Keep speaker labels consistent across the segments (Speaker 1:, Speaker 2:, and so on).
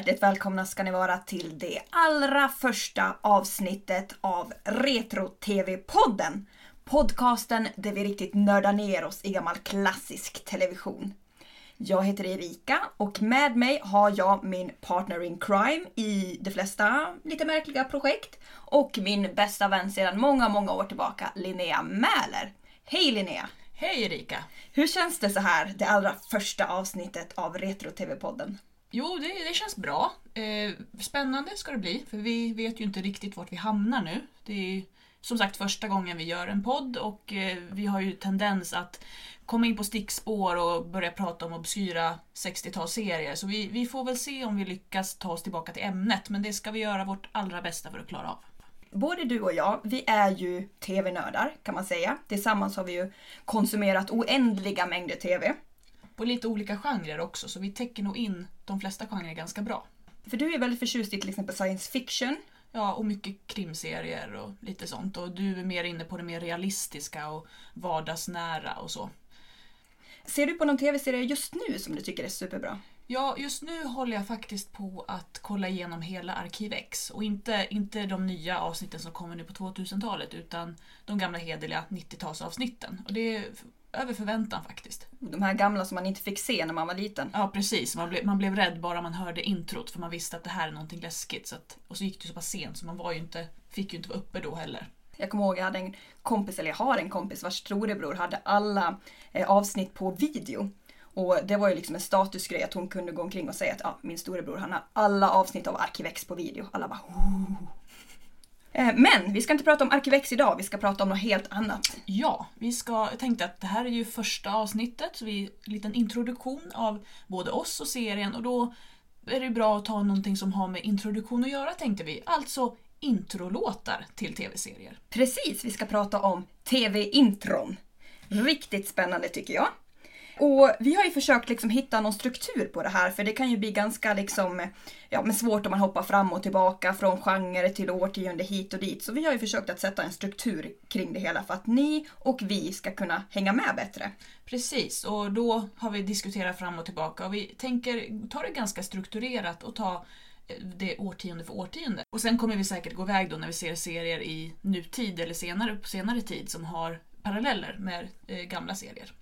Speaker 1: Hjärtligt välkomna ska ni vara till det allra första avsnittet av Retro-TV-podden. Podcasten där vi riktigt nördar ner oss i gammal klassisk television. Jag heter Erika och med mig har jag min partner in crime i de flesta lite märkliga projekt och min bästa vän sedan många, många år tillbaka, Linnea Mäler. Hej Linnea!
Speaker 2: Hej Erika!
Speaker 1: Hur känns det så här, det allra första avsnittet av Retro-TV-podden?
Speaker 2: Jo, det, det känns bra. Eh, spännande ska det bli, för vi vet ju inte riktigt vart vi hamnar nu. Det är som sagt första gången vi gör en podd och eh, vi har ju tendens att komma in på stickspår och börja prata om obskyra 60-talsserier. Så vi, vi får väl se om vi lyckas ta oss tillbaka till ämnet, men det ska vi göra vårt allra bästa för att klara av.
Speaker 1: Både du och jag, vi är ju TV-nördar kan man säga. Tillsammans har vi ju konsumerat oändliga mängder TV.
Speaker 2: På lite olika genrer också, så vi täcker nog in de flesta genrer ganska bra.
Speaker 1: För du är väldigt förtjust i till exempel science fiction.
Speaker 2: Ja, och mycket krimserier och lite sånt. Och du är mer inne på det mer realistiska och vardagsnära och så.
Speaker 1: Ser du på någon TV-serie just nu som du tycker är superbra?
Speaker 2: Ja, just nu håller jag faktiskt på att kolla igenom hela Arkiv X. Och inte, inte de nya avsnitten som kommer nu på 2000-talet utan de gamla hederliga 90-talsavsnitten. Och det över förväntan faktiskt.
Speaker 1: De här gamla som man inte fick se när man var liten.
Speaker 2: Ja precis, man, ble, man blev rädd bara man hörde introt för man visste att det här är någonting läskigt. Så att, och så gick det så pass sent så man var ju inte, fick ju inte vara uppe då heller.
Speaker 1: Jag kommer ihåg jag hade en kompis, eller jag har en kompis vars storebror hade alla eh, avsnitt på video. Och det var ju liksom en statusgrej att hon kunde gå omkring och säga att ah, min storebror han har alla avsnitt av Arkivex på video. Alla bara oh. Men vi ska inte prata om Arkivex idag, vi ska prata om något helt annat.
Speaker 2: Ja, vi ska, jag tänkte att det här är ju första avsnittet, så vi en liten introduktion av både oss och serien och då är det bra att ta någonting som har med introduktion att göra tänkte vi. Alltså introlåtar till tv-serier.
Speaker 1: Precis, vi ska prata om tv-intron. Riktigt spännande tycker jag. Och vi har ju försökt liksom hitta någon struktur på det här för det kan ju bli ganska liksom, ja, men svårt om man hoppar fram och tillbaka från genre till årtionde hit och dit. Så vi har ju försökt att sätta en struktur kring det hela för att ni och vi ska kunna hänga med bättre.
Speaker 2: Precis, och då har vi diskuterat fram och tillbaka och vi tänker ta det ganska strukturerat och ta eh, det årtionde för årtionde. Och sen kommer vi säkert gå iväg då när vi ser serier i nutid eller senare, på senare tid som har paralleller med eh, gamla serier.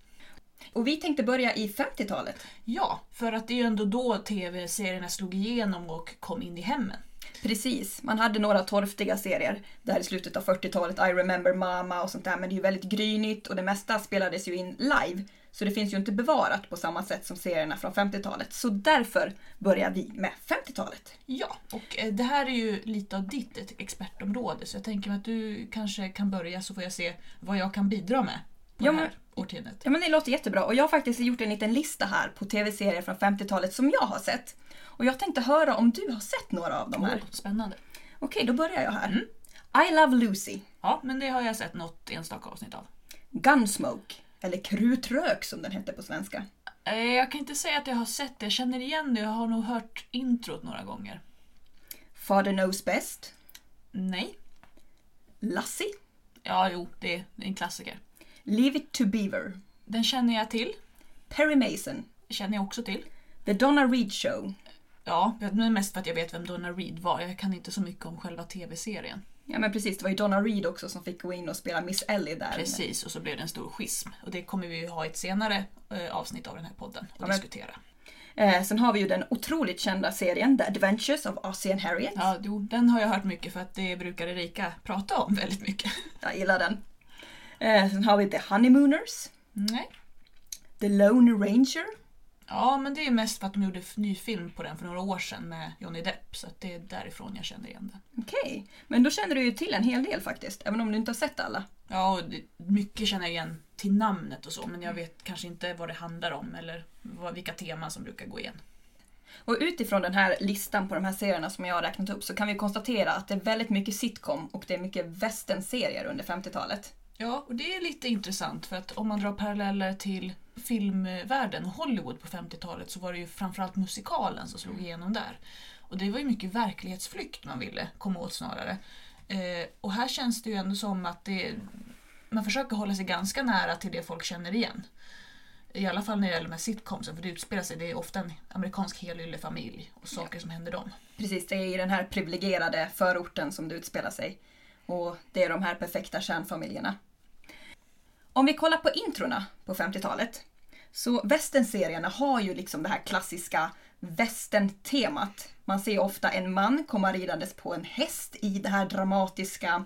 Speaker 1: Och vi tänkte börja i 50-talet.
Speaker 2: Ja, för att det är ju ändå då tv-serierna slog igenom och kom in i hemmen.
Speaker 1: Precis, man hade några torftiga serier där i slutet av 40-talet, I remember Mama och sånt där, men det är ju väldigt grynigt och det mesta spelades ju in live. Så det finns ju inte bevarat på samma sätt som serierna från 50-talet. Så därför börjar vi med 50-talet.
Speaker 2: Ja, och eh, det här är ju lite av ditt expertområde så jag tänker att du kanske kan börja så får jag se vad jag kan bidra med på
Speaker 1: Ja,
Speaker 2: det
Speaker 1: men-
Speaker 2: här årtiondet.
Speaker 1: Ja men det låter jättebra och jag har faktiskt gjort en liten lista här på tv-serier från 50-talet som jag har sett. Och jag tänkte höra om du har sett några av de här.
Speaker 2: Oh, spännande.
Speaker 1: Okej, då börjar jag här. I Love Lucy,
Speaker 2: Ja, men det har jag sett något enstaka avsnitt av.
Speaker 1: Gunsmoke, eller Krutrök som den hette på svenska.
Speaker 2: Eh, Jag kan inte säga att jag har sett det, jag känner igen det, jag har nog hört introt några gånger.
Speaker 1: Father Knows Best,
Speaker 2: Nej?
Speaker 1: Lassie,
Speaker 2: Ja, jo, det är en klassiker.
Speaker 1: Leave It To Beaver,
Speaker 2: Den känner jag till,
Speaker 1: Perry Mason,
Speaker 2: känner jag också till.
Speaker 1: The Donna Reed Show.
Speaker 2: Ja, men mest för att jag vet vem Donna Reed var. Jag kan inte så mycket om själva tv-serien.
Speaker 1: Ja men precis, det var ju Donna Reed också som fick gå in och spela Miss Ellie där.
Speaker 2: Precis, och så blev det en stor schism. Och det kommer vi ju ha i ett senare eh, avsnitt av den här podden och
Speaker 1: Ja,
Speaker 2: diskutera.
Speaker 1: Eh, sen har vi ju den otroligt kända serien The Adventures of Ozzie and Harriet.
Speaker 2: Ja, jo, den har jag hört mycket för att det brukar Erika prata om väldigt mycket.
Speaker 1: Jag gillar den. Eh, sen har vi The Honeymooners,
Speaker 2: Nej.
Speaker 1: The Lone Ranger,
Speaker 2: Ja, men det är mest för att de gjorde f- ny film på den för några år sedan med Johnny Depp. Så det är därifrån jag känner igen den.
Speaker 1: Okej, men då känner du ju till en hel del faktiskt, även om du inte har sett alla.
Speaker 2: Ja, och mycket känner jag igen till namnet och så, men jag vet kanske inte vad det handlar om eller vad, vilka teman som brukar gå igen.
Speaker 1: Och utifrån den här listan på de här serierna som jag har räknat upp så kan vi konstatera att det är väldigt mycket sitcom och det är mycket västernserier under 50-talet.
Speaker 2: Ja, och det är lite intressant för att om man drar paralleller till filmvärlden och Hollywood på 50-talet så var det ju framförallt musikalen som slog igenom där. Och det var ju mycket verklighetsflykt man ville komma åt snarare. Eh, och här känns det ju ändå som att det, man försöker hålla sig ganska nära till det folk känner igen. I alla fall när det gäller de här sitcomsen, för det utspelar sig, det är ofta en amerikansk helyllefamilj och saker som händer dem.
Speaker 1: Precis, det är i den här privilegierade förorten som det utspelar sig. Och det är de här perfekta kärnfamiljerna. Om vi kollar på introna på 50-talet. Så västernserierna har ju liksom det här klassiska västern-temat. Man ser ofta en man komma ridandes på en häst i det här dramatiska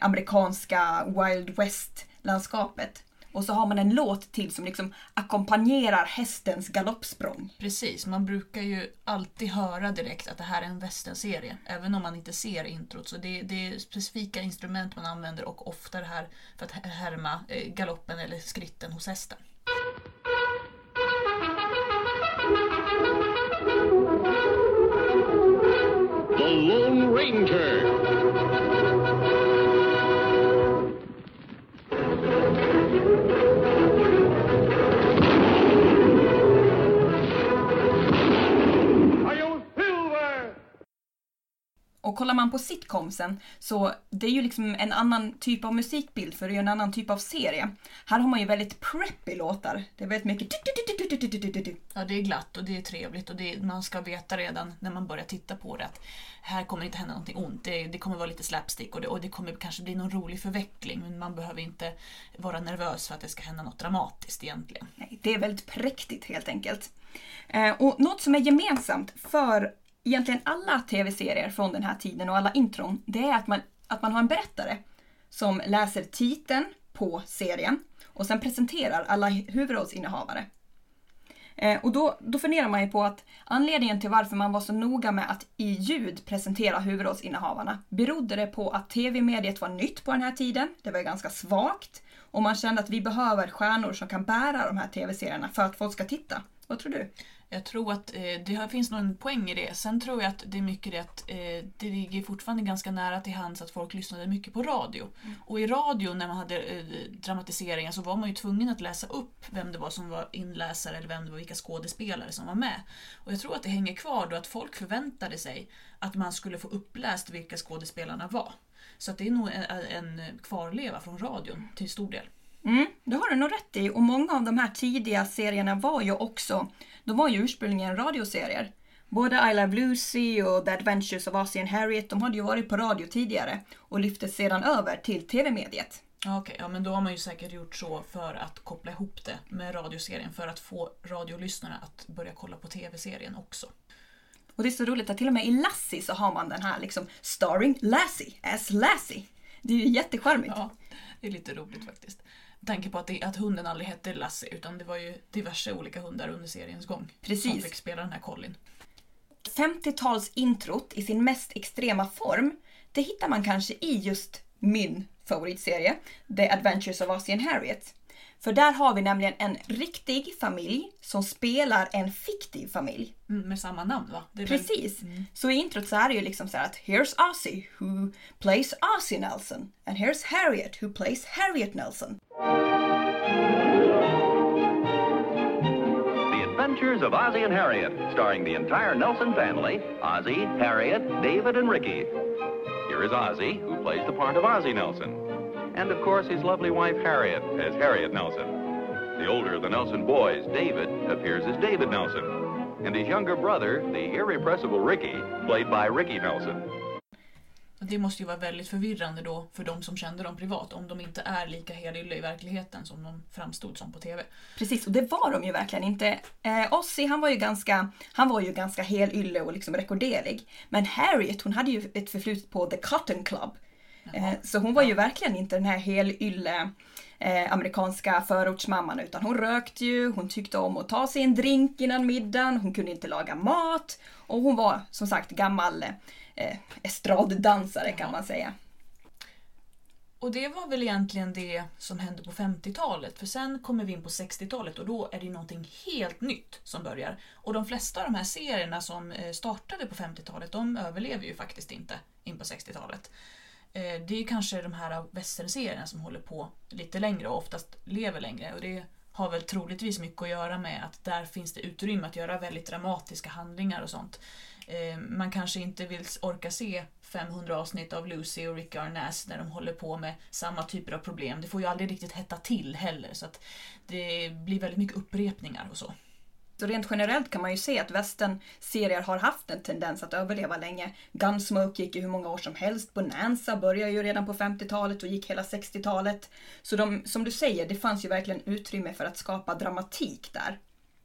Speaker 1: amerikanska Wild West-landskapet. Och så har man en låt till som liksom ackompanjerar hästens galoppsprång.
Speaker 2: Precis, man brukar ju alltid höra direkt att det här är en westernserie. Även om man inte ser introt. Så det, det är specifika instrument man använder och ofta det här för att härma eh, galoppen eller skritten hos hästen.
Speaker 3: The Lone Ranger.
Speaker 1: Och kollar man på sitcomsen så det är ju liksom en annan typ av musikbild för det är ju en annan typ av serie. Här har man ju väldigt preppy låtar. Det är väldigt mycket
Speaker 2: Ja, det är glatt och det är trevligt och är, man ska veta redan när man börjar titta på det att här kommer inte hända någonting ont. Det, det kommer vara lite slapstick och det, och det, kommer kanske bli någon rolig förveckling men man behöver inte vara nervös för att det ska hända något dramatiskt egentligen.
Speaker 1: Nej, det är väldigt präktigt helt enkelt. Eh, och något som är gemensamt för egentligen alla tv-serier från den här tiden och alla intron, det är att man, att man har en berättare som läser titeln på serien och sen presenterar alla huvudrollsinnehavare. Eh, och då, då funderar man ju på att anledningen till varför man var så noga med att i ljud presentera huvudrollsinnehavarna berodde det på att tv-mediet var nytt på den här tiden. Det var ganska svagt och man kände att vi behöver stjärnor som kan bära de här tv-serierna för att folk ska titta. Vad tror du?
Speaker 2: Jag tror att eh, det finns någon poäng i det. Sen tror jag att det är mycket det att eh, det ligger fortfarande ganska nära till hands att folk lyssnade mycket på radio. Och i radio när man hade eh, dramatiseringar så var man ju tvungen att läsa upp vem det var som var inläsare eller vem det var, vilka skådespelare som var med. Och jag tror att det hänger kvar då att folk förväntade sig att man skulle få uppläst vilka skådespelarna var. Så att det är nog en, en kvarleva från radion till stor del.
Speaker 1: Mm, det har du nog rätt i. Och många av de här tidiga serierna var ju också, de var ju ursprungligen radioserier. Både I Love Lucy och The Adventures of and Harriet, de hade ju varit på radio tidigare och lyftes sedan över till tv-mediet.
Speaker 2: Okej, ja, men då har man ju säkert gjort så för att koppla ihop det med radioserien för att få radiolyssnarna att börja kolla på tv-serien också.
Speaker 1: Och det är så roligt att till och med i Lassie så har man den här liksom starring Lassie as Lassie. Det är ju jättecharmigt.
Speaker 2: Ja, det är lite roligt faktiskt. Tanke på att, det, att hunden aldrig hette Lassie utan det var ju diverse olika hundar under seriens gång.
Speaker 1: Precis.
Speaker 2: Som fick spela den här Colin.
Speaker 1: 50-talsintrot i sin mest extrema form, det hittar man kanske i just min favoritserie, The Adventures of Ozzie and Harriet. För där har vi nämligen en riktig familj som spelar en fiktiv familj.
Speaker 2: Mm, med samma namn va? Väl-
Speaker 1: Precis. Så i introt så är det ju liksom så här att here's Ozzie who plays Ozzie Nelson and here's Harriet who plays Harriet Nelson.
Speaker 4: The Adventures of Ozzie and Harriet, starring the entire Nelson family Ozzie, Harriet, David, and Ricky. Here is Ozzie, who plays the part of Ozzie Nelson. And of course, his lovely wife Harriet as Harriet Nelson. The older of the Nelson boys, David, appears as David Nelson. And his younger brother, the irrepressible Ricky, played by Ricky Nelson.
Speaker 2: Det måste ju vara väldigt förvirrande då för de som kände dem privat om de inte är lika helylle i verkligheten som de framstod som på TV.
Speaker 1: Precis, och det var de ju verkligen inte. Eh, Ozzy han var ju ganska, han var ju ganska helylle och liksom rekorderlig. Men Harriet hon hade ju ett förflutet på The Cotton Club. Eh, så hon var ju verkligen inte den här helylle eh, amerikanska förortsmamman utan hon rökte ju, hon tyckte om att ta sig en drink innan middagen, hon kunde inte laga mat och hon var som sagt gammal eh, estraddansare kan man säga.
Speaker 2: Och det var väl egentligen det som hände på 50-talet. För sen kommer vi in på 60-talet och då är det någonting helt nytt som börjar. Och de flesta av de här serierna som eh, startade på 50-talet, de överlever ju faktiskt inte in på 60-talet. Eh, Det är ju kanske de här westernserierna som håller på lite längre och oftast lever längre. Och det har väl troligtvis mycket att göra med att där finns det utrymme att göra väldigt dramatiska handlingar och sånt. Eh, man kanske inte vill orka se 500 avsnitt av Lucy och Rick Arnaz när de håller på med samma typer av problem. Det får ju aldrig riktigt hetta till heller så att det blir väldigt mycket upprepningar och så.
Speaker 1: Så rent generellt kan man ju se att västernserier har haft en tendens att överleva länge. Gunsmoke gick i hur många år som helst. Bonanza började ju redan på 50-talet och gick hela 60-talet. Så de, som du säger, det fanns ju verkligen utrymme för att skapa dramatik där.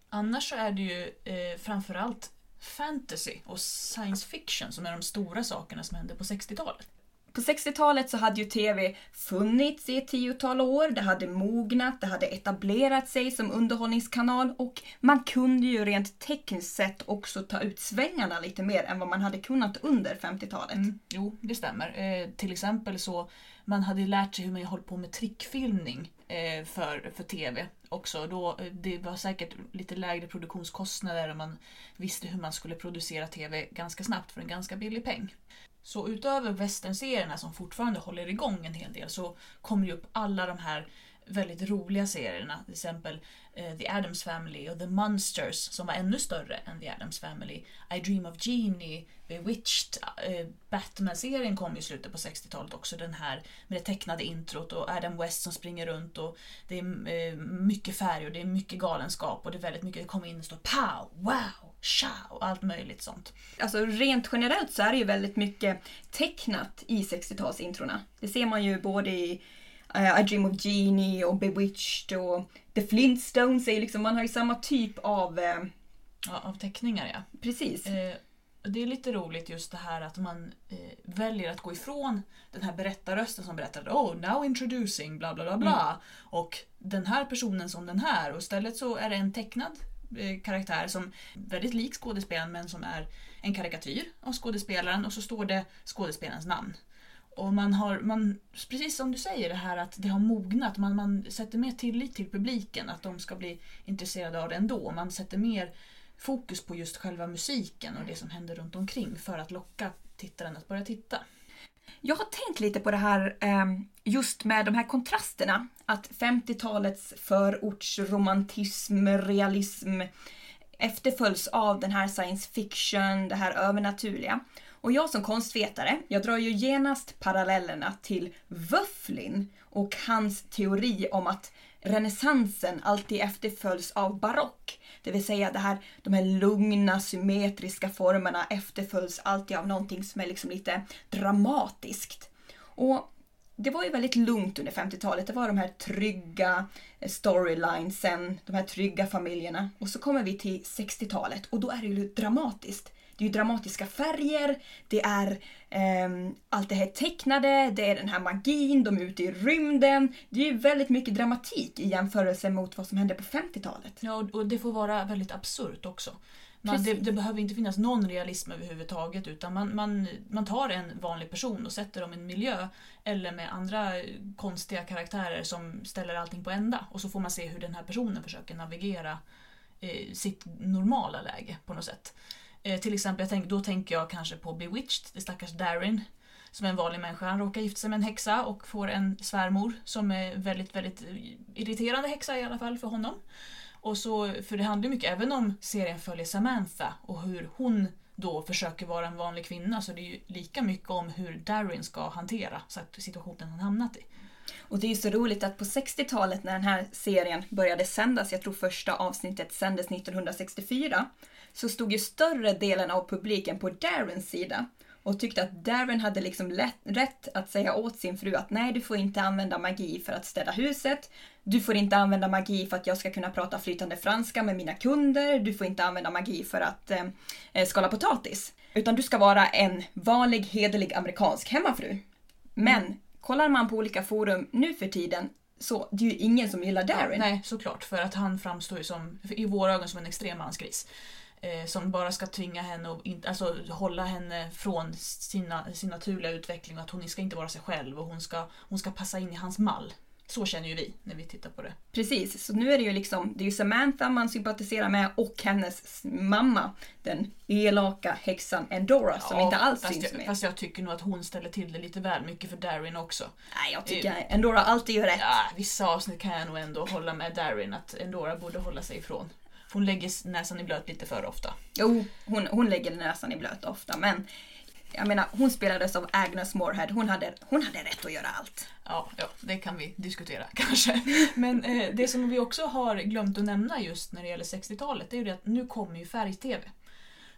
Speaker 2: Annars så är det ju eh, framförallt fantasy och science fiction som är de stora sakerna som hände på 60-talet.
Speaker 1: På 60-talet så hade ju TV funnits i ett tiotal år, det hade mognat, det hade etablerat sig som underhållningskanal och man kunde ju rent tekniskt sett också ta ut svängarna lite mer än vad man hade kunnat under 50-talet.
Speaker 2: Mm, jo, det stämmer. Eh, till exempel så man hade lärt sig hur man håller på med trickfilmning eh, för, för TV också. Då, eh, det var säkert lite lägre produktionskostnader och man visste hur man skulle producera TV ganska snabbt för en ganska billig peng. Så utöver westernserierna som fortfarande håller igång en hel del så kommer ju upp alla de här väldigt roliga serierna. Till exempel Eh, The Addams Family och The Monsters som var ännu större än The Addams Family. I Dream of Genie, Bewitched, eh, Batman-serien kom i slutet på 60-talet också. Den här med det tecknade introt och Adam West som springer runt och det är eh, mycket färg och det är mycket galenskap och det är väldigt mycket, det kommer in och står pow, wow, Show! och allt möjligt sånt.
Speaker 1: Alltså rent generellt så är det ju väldigt mycket tecknat i 60-talsintrona. Det ser man ju både i i Dream of Jeannie och Bewitched och The Flintstones. Är liksom, man har ju samma typ av... Uh,
Speaker 2: ja, av teckningar ja.
Speaker 1: Precis.
Speaker 2: Eh, det är lite roligt just det här att man eh, väljer att gå ifrån den här berättarrösten som berättar Oh, now introducing bla bla bla bla. Mm. Och den här personen som den här. Och istället så är det en tecknad eh, karaktär som är väldigt lik skådespelaren men som är en karikatyr av skådespelaren och så står det skådespelarens namn. Och man har, man, precis som du säger, det här att det har mognat. Man, man sätter mer tillit till publiken, att de ska bli intresserade av det ändå. Man sätter mer fokus på just själva musiken och det som händer runt omkring för att locka tittaren att börja titta.
Speaker 1: Jag har tänkt lite på det här ehm, just med de här kontrasterna. Att 50-talets förortsromantism, realism efterföljs av den här science fiction, det här övernaturliga. Och jag som konstvetare, jag drar ju genast parallellerna till Wöfflin och hans teori om att renässansen alltid efterföljs av barock. Det vill säga det här, de här lugna symmetriska formerna efterföljs alltid av någonting som är liksom lite dramatiskt. Och det var ju väldigt lugnt under 50-talet. Det var de här trygga storylinesen, de här trygga familjerna. Och så kommer vi till 60-talet och då är det ju dramatiskt. Det är ju dramatiska färger, det är eh, allt det här tecknade, det är den här magin, de är ute i rymden. Det är ju väldigt mycket dramatik i jämförelse mot vad som hände på 50-talet.
Speaker 2: Ja, och det får vara väldigt absurt också. Man, det, det, behöver inte finnas någon realism överhuvudtaget utan man, man, man tar en vanlig person och sätter dem i en miljö eller med andra konstiga karaktärer som ställer allting på ända och så får man se hur den här personen försöker navigera eh, sitt normala läge på något sätt. Eh, till exempel, jag tänk, då tänker jag kanske på Bewitched, det stackars Darin. Som är en vanlig människa. Han råkar gifta sig med en häxa och får en svärmor som är väldigt, väldigt eh, irriterande häxa i alla fall för honom. Och så, för det handlar mycket även om serien följer Samantha och hur hon då försöker vara en vanlig kvinna så det är ju lika mycket om hur Darin ska hantera situationen han hamnat i.
Speaker 1: Och det är ju så roligt att på 60-talet när den här serien började sändas, jag tror första avsnittet sändes 1964, så stod ju större delen av publiken på Darrens sida och tyckte att Darren hade liksom lätt, rätt att säga åt sin fru att nej, du får inte använda magi för att städa huset. Du får inte använda magi för att jag ska kunna prata flytande franska med mina kunder. Du får inte använda magi för att eh, skala potatis. Utan du ska vara en vanlig, hederlig amerikansk hemmafru. Men mm. kollar man på olika forum nu för tiden så det är ju ingen som gillar Darren.
Speaker 2: nej, såklart. För att han framstår ju som, i våra ögon som en extrem mansgris eh, som bara ska tvinga henne och in, alltså, hålla henne från sina, sin naturliga utveckling och att hon ska inte vara sig själv och hon ska, hon ska passa in i hans mall. Så känner ju vi när vi tittar på det.
Speaker 1: Precis, så nu är det ju liksom, det är ju Samantha man sympatiserar med och hennes mamma. Den elaka häxan Endora som
Speaker 2: Ja,
Speaker 1: inte alls syns
Speaker 2: jag,
Speaker 1: med.
Speaker 2: fast jag tycker nog att hon ställer till det lite väl mycket för Darin också.
Speaker 1: Nej, jag tycker Endora alltid gör rätt.
Speaker 2: Ja, vissa avsnitt kan jag nog ändå hålla med Darin att Endora borde hålla sig ifrån. Hon lägger näsan i blöt lite för ofta.
Speaker 1: Jo, hon, hon lägger näsan i blöt ofta, men jag menar, hon spelades av Agnes Moorehead. Hon hade, hon hade rätt att göra allt.
Speaker 2: Ja, ja, det kan vi diskutera kanske. Men eh, det som vi också har glömt att nämna just när det gäller 60-talet, det är ju det att nu kommer ju färg-tv.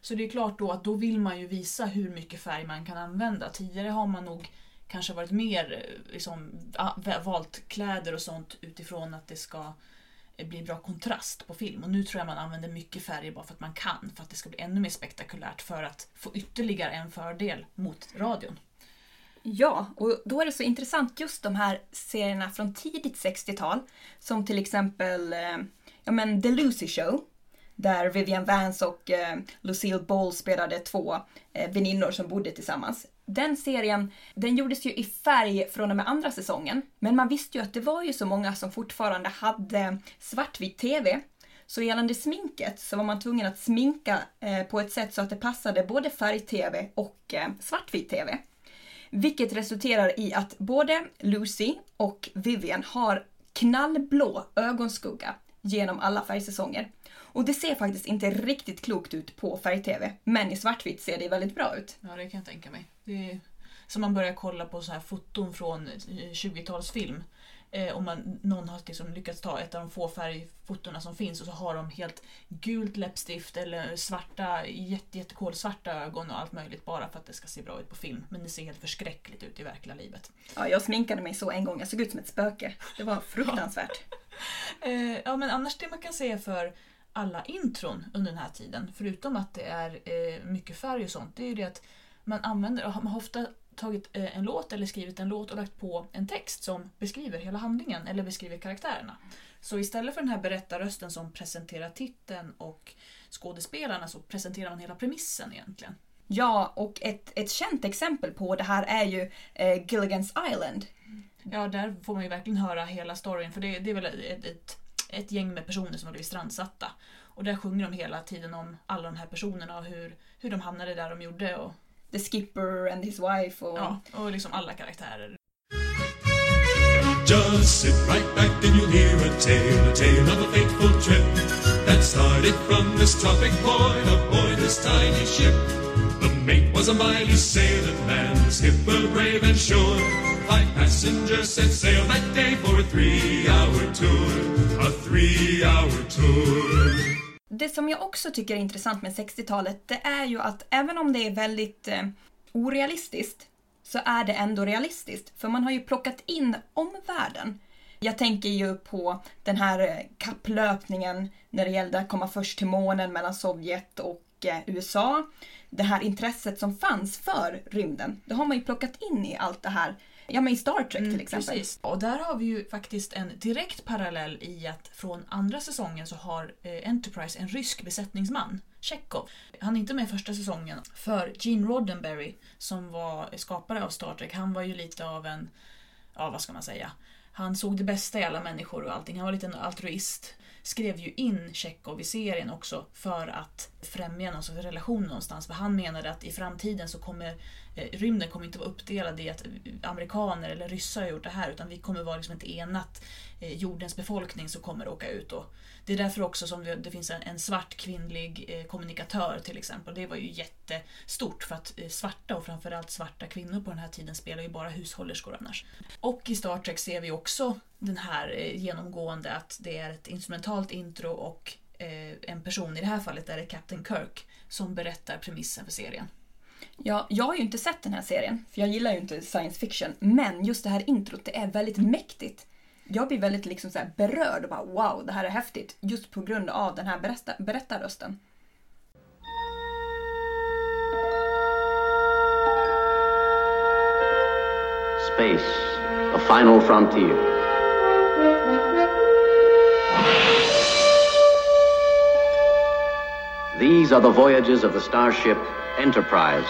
Speaker 2: Så det är klart då att då vill man ju visa hur mycket färg man kan använda. Tidigare har man nog kanske varit mer eh, liksom, ah, va- valt kläder och sånt utifrån att det ska Eh, blir bra kontrast på film. Och nu tror jag man använder mycket färger bara för att man kan, för att det ska bli ännu mer spektakulärt för att få ytterligare en fördel mot radion.
Speaker 1: Ja, och då är det så intressant just de här serierna från tidigt 60-tal. Som till exempel eh, ja, men The Lucy Show. Där Vivian Vance och eh, Lucille Ball spelade två eh, väninnor som bodde tillsammans. Den serien, den gjordes ju i färg från och med andra säsongen. Men man visste ju att det var ju så många som fortfarande hade svartvit TV. Så gällande sminket så var man tvungen att sminka eh, på ett sätt så att det passade både färg-TV och eh, svartvit TV. Vilket resulterar i att både Lucy och Vivian har knallblå ögonskugga genom alla färgsäsonger. Och det ser faktiskt inte riktigt klokt ut på färg-tv, men i svartvitt ser det väldigt bra ut.
Speaker 2: Ja, det kan jag tänka mig. Det är som man börjar kolla på så här foton från eh, 20-talsfilm. Eh, om man, någon har liksom lyckats ta ett av de få färgfotona som finns och så har de helt gult läppstift eller svarta, jätte, jättekolsvarta ögon och allt möjligt bara för att det ska se bra ut på film. Men det ser helt förskräckligt ut i verkliga livet.
Speaker 1: Ja, jag sminkade mig så en gång, jag såg ut som ett spöke. Det var fruktansvärt.
Speaker 2: Eh, ja men annars det man kan säga för alla intron under den här tiden, förutom att det är eh, mycket färg och sånt, det är ju det att man använder, man har ofta tagit eh, en låt eller skrivit en låt och lagt på en text som beskriver hela handlingen eller beskriver karaktärerna. Så istället för den här berättarrösten som presenterar titeln och skådespelarna så presenterar man hela premissen egentligen.
Speaker 1: Ja, och ett, ett känt exempel på det här är ju eh, Gilligan's Island.
Speaker 2: Ja, där får man ju verkligen höra hela storyn för det, det är väl ett, ett, ett gäng med personer som har blivit strandsatta. Och där sjunger de hela tiden om alla de här personerna och hur, hur de hamnade där de gjorde och,
Speaker 1: The Skipper and his wife och...
Speaker 2: ja, och liksom alla karaktärer.
Speaker 5: Just sit right back and you'll hear a tale, a tale of a fateful trip that started from this tropic point aboard this tiny ship. The mate was a mighty sailing man, the skipper brave and sure. Five passengers set sail that day for a three-hour tour.
Speaker 1: Det som jag också tycker är intressant med 60-talet, det är ju att även om det är väldigt eh, orealistiskt, så är det ändå realistiskt. För man har ju plockat in omvärlden. Jag tänker ju på den här eh, kapplöpningen när det gällde att komma först till månen mellan Sovjet och eh, USA. Det här intresset som fanns för rymden, det har man ju plockat in i allt det här. Ja men i Star Trek till exempel.
Speaker 2: Precis. Och där har vi ju faktiskt en direkt parallell i att från andra säsongen så har eh, Enterprise en rysk besättningsman, Chekhov. Han är inte med i första säsongen för Gene Roddenberry som var skapare av Star Trek, han var ju lite av en, ja vad ska man säga, han såg det bästa i alla människor och allting, han var lite en altruist. Skrev ju in Tjechov i serien också för att främja någon sorts relation någonstans. För han menade att i framtiden så kommer eh, rymden kommer inte vara uppdelad i att eh, amerikaner eller ryssar har gjort det här utan vi kommer vara liksom ett enat eh, jordens befolkning som kommer åka ut. Och det är därför också som det, det finns en, en svart kvinnlig eh, kommunikatör till exempel. Det var ju jättestort för att eh, svarta och framförallt svarta kvinnor på den här tiden spelar ju bara hushållerskor annars. Och i Star Trek ser vi också den här eh, genomgående att det är ett instrumentalt intro och eh, en person, i det här fallet är det Captain Kirk, som berättar premissen för serien.
Speaker 1: Ja, jag har ju inte sett den här serien, för jag gillar ju inte science fiction. Men just det här introt, det är väldigt mäktigt. Jag blir väldigt liksom så här berörd och bara wow, det här är häftigt. Just på grund av den här berätta, berättarrösten.
Speaker 6: Space, the final frontier. These are the voyages of the starship Enterprise.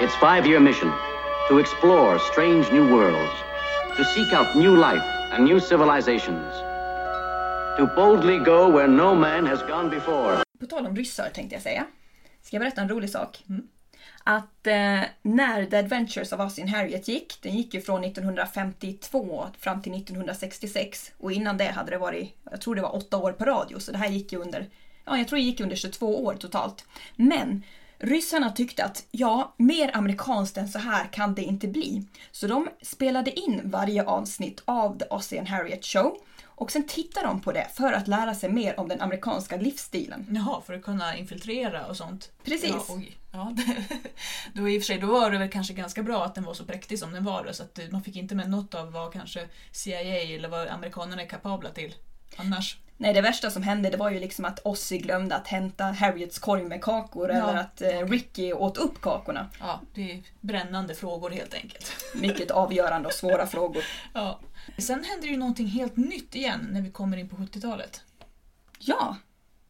Speaker 6: Its five year mission to explore strange new worlds, to seek out new life and new civilizations. To boldly go where no man has gone before.
Speaker 1: På tal om ryssar tänkte jag säga. Ska jag berätta en rolig sak? Mm. Att eh, när The Adventures of Austin Harriet gick, den gick ju från 1952 fram till 1966 och innan det hade det varit, jag tror det var åtta år på radio, så det här gick ju under, ja jag tror det gick under 22 år totalt. Men ryssarna tyckte att ja, mer amerikanskt än så här kan det inte bli. Så de spelade in varje avsnitt av The Ozzie and Harriet Show och sen tittade de på det för att lära sig mer om den amerikanska livsstilen.
Speaker 2: Jaha, för att kunna infiltrera och sånt.
Speaker 1: Precis.
Speaker 2: Ja, oj. Ja, då, i och för sig, då var det väl kanske ganska bra att den var så präktig som den var. Så att man fick inte med något av vad kanske CIA eller vad amerikanerna är kapabla till. Annars.
Speaker 1: Nej, det värsta som hände det var ju liksom att Ozzy glömde att hämta Harriets korg med kakor
Speaker 2: Ja,
Speaker 1: eller att eh, Ricky åt upp kakorna.
Speaker 2: Ja, det är brännande frågor helt enkelt.
Speaker 1: Mycket avgörande och svåra frågor.
Speaker 2: Ja. Sen händer ju någonting helt nytt igen när vi kommer in på 70-talet.
Speaker 1: Ja,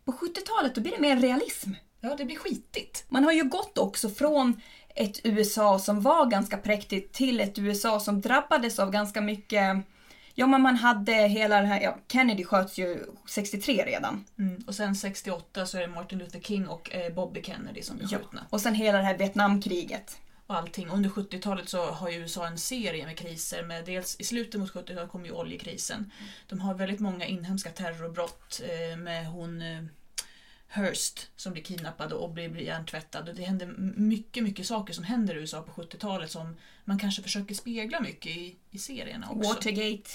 Speaker 1: på 70-talet då blir det mer realism.
Speaker 2: Ja, det blir skitigt.
Speaker 1: Man har ju gått också från ett USA som var ganska präktigt till ett USA som drabbades av ganska mycket Ja men man hade hela det här, ja, Kennedy sköts ju 63 redan.
Speaker 2: Mm. Och sen 68 så är det Martin Luther King och eh, Bobby Kennedy som blir
Speaker 1: Ja.
Speaker 2: skjutna.
Speaker 1: Och sen hela det här Vietnamkriget.
Speaker 2: och allting. Under 70-talet så har ju USA en serie med kriser. Med dels I slutet mot 70-talet kom ju oljekrisen. De har väldigt många inhemska terrorbrott eh, med hon eh, Hearst som blir kidnappad och blir, hjärntvättad. Och det händer mycket, mycket saker som händer i USA på 70-talet som man kanske försöker spegla mycket i, i serierna också.
Speaker 1: Watergate,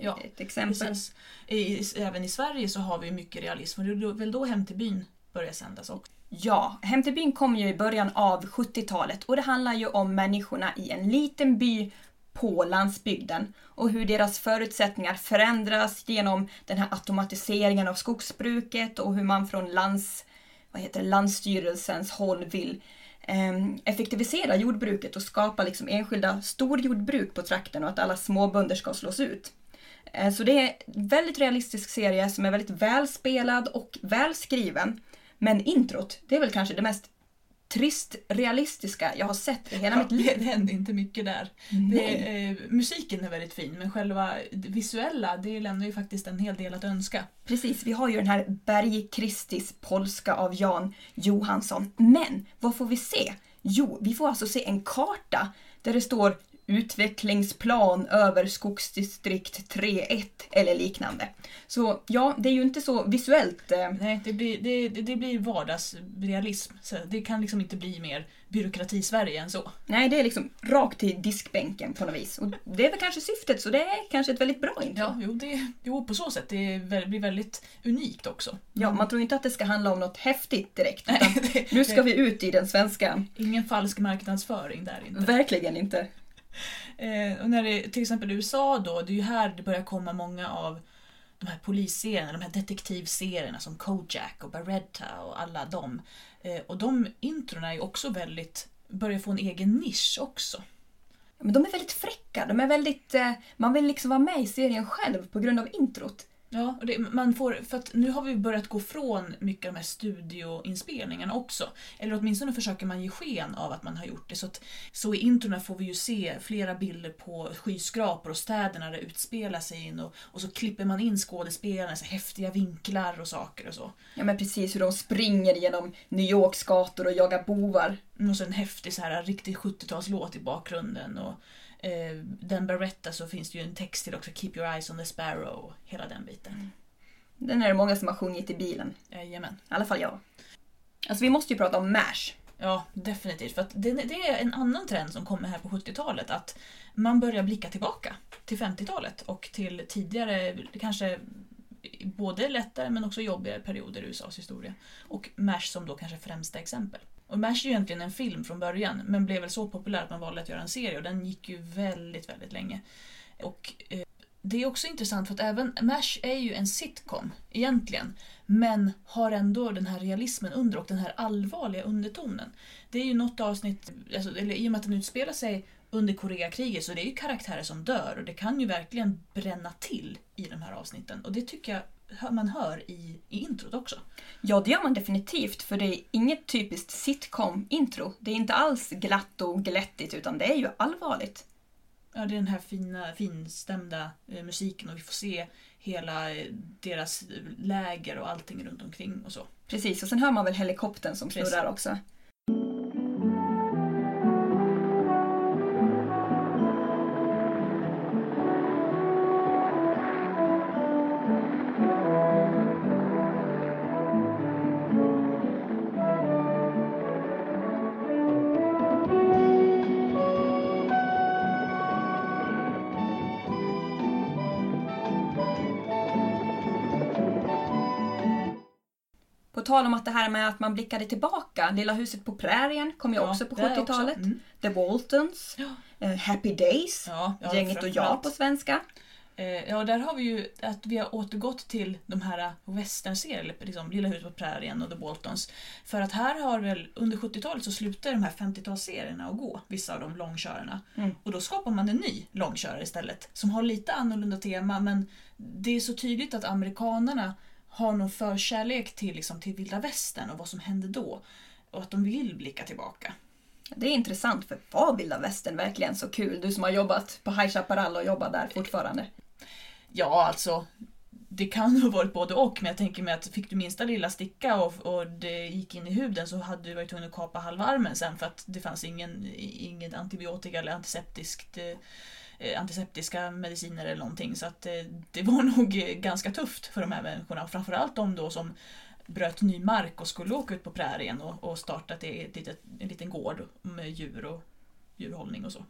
Speaker 2: Ja,
Speaker 1: ett exempel.
Speaker 2: Precis. I, även i Sverige så har vi mycket realism och det är väl då Hem till byn börjar sändas också.
Speaker 1: Ja, Hem till byn kom ju i början av 70-talet och det handlar ju om människorna i en liten by på landsbygden och hur deras förutsättningar förändras genom den här automatiseringen av skogsbruket och hur man från lands, vad heter det, Landsstyrelsens håll vill ehm, effektivisera jordbruket och skapa liksom enskilda storjordbruk på trakten och att alla småbönder ska slås ut. Eh, Så det är en väldigt realistisk serie som är väldigt välspelad och välskriven. Men introt, det är väl kanske det mest trist realistiska jag har sett i hela
Speaker 2: Ja,
Speaker 1: mitt liv.
Speaker 2: det, händer inte mycket där. Det, eh, musiken är väldigt fin men själva det visuella det lämnar ju faktiskt en hel del att önska.
Speaker 1: Precis, vi har ju den här Bergkristis polska av Jan Johansson. Men vad får vi se? Jo, vi får alltså se en karta där det står utvecklingsplan över skogsdistrikt 3.1 eller liknande. Så ja, det är ju inte så visuellt eh,
Speaker 2: Nej, det blir, det, det, blir vardagsrealism. Så det kan liksom inte bli mer byråkrati-Sverige än så.
Speaker 1: Nej, det är liksom rakt till diskbänken på något vis. Och det är väl kanske syftet, så det är kanske ett väldigt bra intro.
Speaker 2: Ja, jo, det, jo på så sätt. Det blir väldigt unikt också.
Speaker 1: Ja, man tror inte att det ska handla om något häftigt direkt.
Speaker 2: Nej, det-
Speaker 1: nu ska vi ut i den svenska.
Speaker 2: Ingen falsk marknadsföring där inte.
Speaker 1: Verkligen inte.
Speaker 2: Eh, och när det till exempel i USA då, det är ju här det börjar komma många av de här polisserierna, de här detektivserierna som Kojak och Baretta och alla dem. Eh, och de introna är ju också väldigt, börjar få en egen nisch också.
Speaker 1: Men de är väldigt fräcka. De är väldigt, eh, man vill liksom vara med i serien själv på grund av introt.
Speaker 2: Ja, och det, man får, för att nu har vi börjat gå från mycket av de här studioinspelningarna också. Eller åtminstone försöker man ge sken av att man har gjort det. Så, att, så i introna får vi ju se flera bilder på skyskrapor och städerna det utspelar sig in och, och så klipper man in skådespelarna, så häftiga vinklar och saker och så.
Speaker 1: Ja men precis hur de springer genom New Yorks gator och jagar bovar.
Speaker 2: Mm, Och så en häftig så här, riktig 70-talslåt i bakgrunden. Och, eh, den Baretta så finns det ju en text till också, Keep your eyes on the sparrow hela den biten.
Speaker 1: Den är det många som har sjungit i bilen.
Speaker 2: Jajamän.
Speaker 1: I alla fall jag. Alltså vi måste ju prata om MASH.
Speaker 2: Ja, definitivt. För det, det är en annan trend som kommer här på 70-talet. Att man börjar blicka tillbaka till 50-talet och till tidigare, kanske både lättare men också jobbigare perioder i USAs historia. Och MASH som då kanske främsta exempel. Och MASH är ju egentligen en film från början men blev väl så populär att man valde att göra en serie och den gick ju väldigt, väldigt länge. Och eh, det är också intressant för att även MASH är ju en sitcom egentligen. Men har ändå den här realismen under och den här allvarliga undertonen. Det är ju något avsnitt, alltså, eller i och med att den utspelar sig under Koreakriget så det är ju karaktärer som dör och det kan ju verkligen bränna till i de här avsnitten. Och det tycker jag man hör i, i introt också.
Speaker 1: Ja, det gör man definitivt för det är inget typiskt sitcom-intro. Det är inte alls glatt och glättigt utan det är ju allvarligt.
Speaker 2: Ja, det är den här fina, finstämda eh, musiken och vi får se hela eh, deras läger och allting runt omkring och så.
Speaker 1: Precis, och sen hör man väl helikoptern som snurrar också. Tal om att det här med att man blickade tillbaka. Lilla huset på prärien kom ju
Speaker 2: Ja,
Speaker 1: också på
Speaker 2: där också.
Speaker 1: 70-talet.
Speaker 2: Mm.
Speaker 1: The Waltons.
Speaker 2: Ja.
Speaker 1: eh, Happy Days.
Speaker 2: Ja,
Speaker 1: Gänget och jag på svenska.
Speaker 2: Eh, ja, där har vi ju att vi har återgått till de här westernserier, eller liksom Lilla huset på prärien och The Boltons. För att här har väl, under 70-talet så slutar de här 50-talsserierna att gå, vissa av de långkörarna.
Speaker 1: Mm.
Speaker 2: Och då skapar man en ny långkörare istället, som har lite annorlunda tema, men det är så tydligt att amerikanerna har någon förkärlek till, liksom, till vilda västern och vad som hände då. Och att de vill blicka tillbaka.
Speaker 1: Det är intressant för var vilda västern verkligen så kul? Du som har jobbat på High Chaparral och jobbar där fortfarande.
Speaker 2: Ja, alltså. Det kan ha varit både och, men jag tänker mig att fick du minsta lilla sticka och, och det gick in i huden så hade du varit tvungen att kapa halva armen sen för att det fanns ingen, ingen antibiotika eller antiseptiskt, eh, antiseptiska mediciner eller någonting. Så att eh, det var nog eh, ganska tufft för de här människorna. Och framförallt de då som bröt ny mark och skulle åka ut på prärien och, och starta ett, litet- en liten gård med djur och djurhållning och så.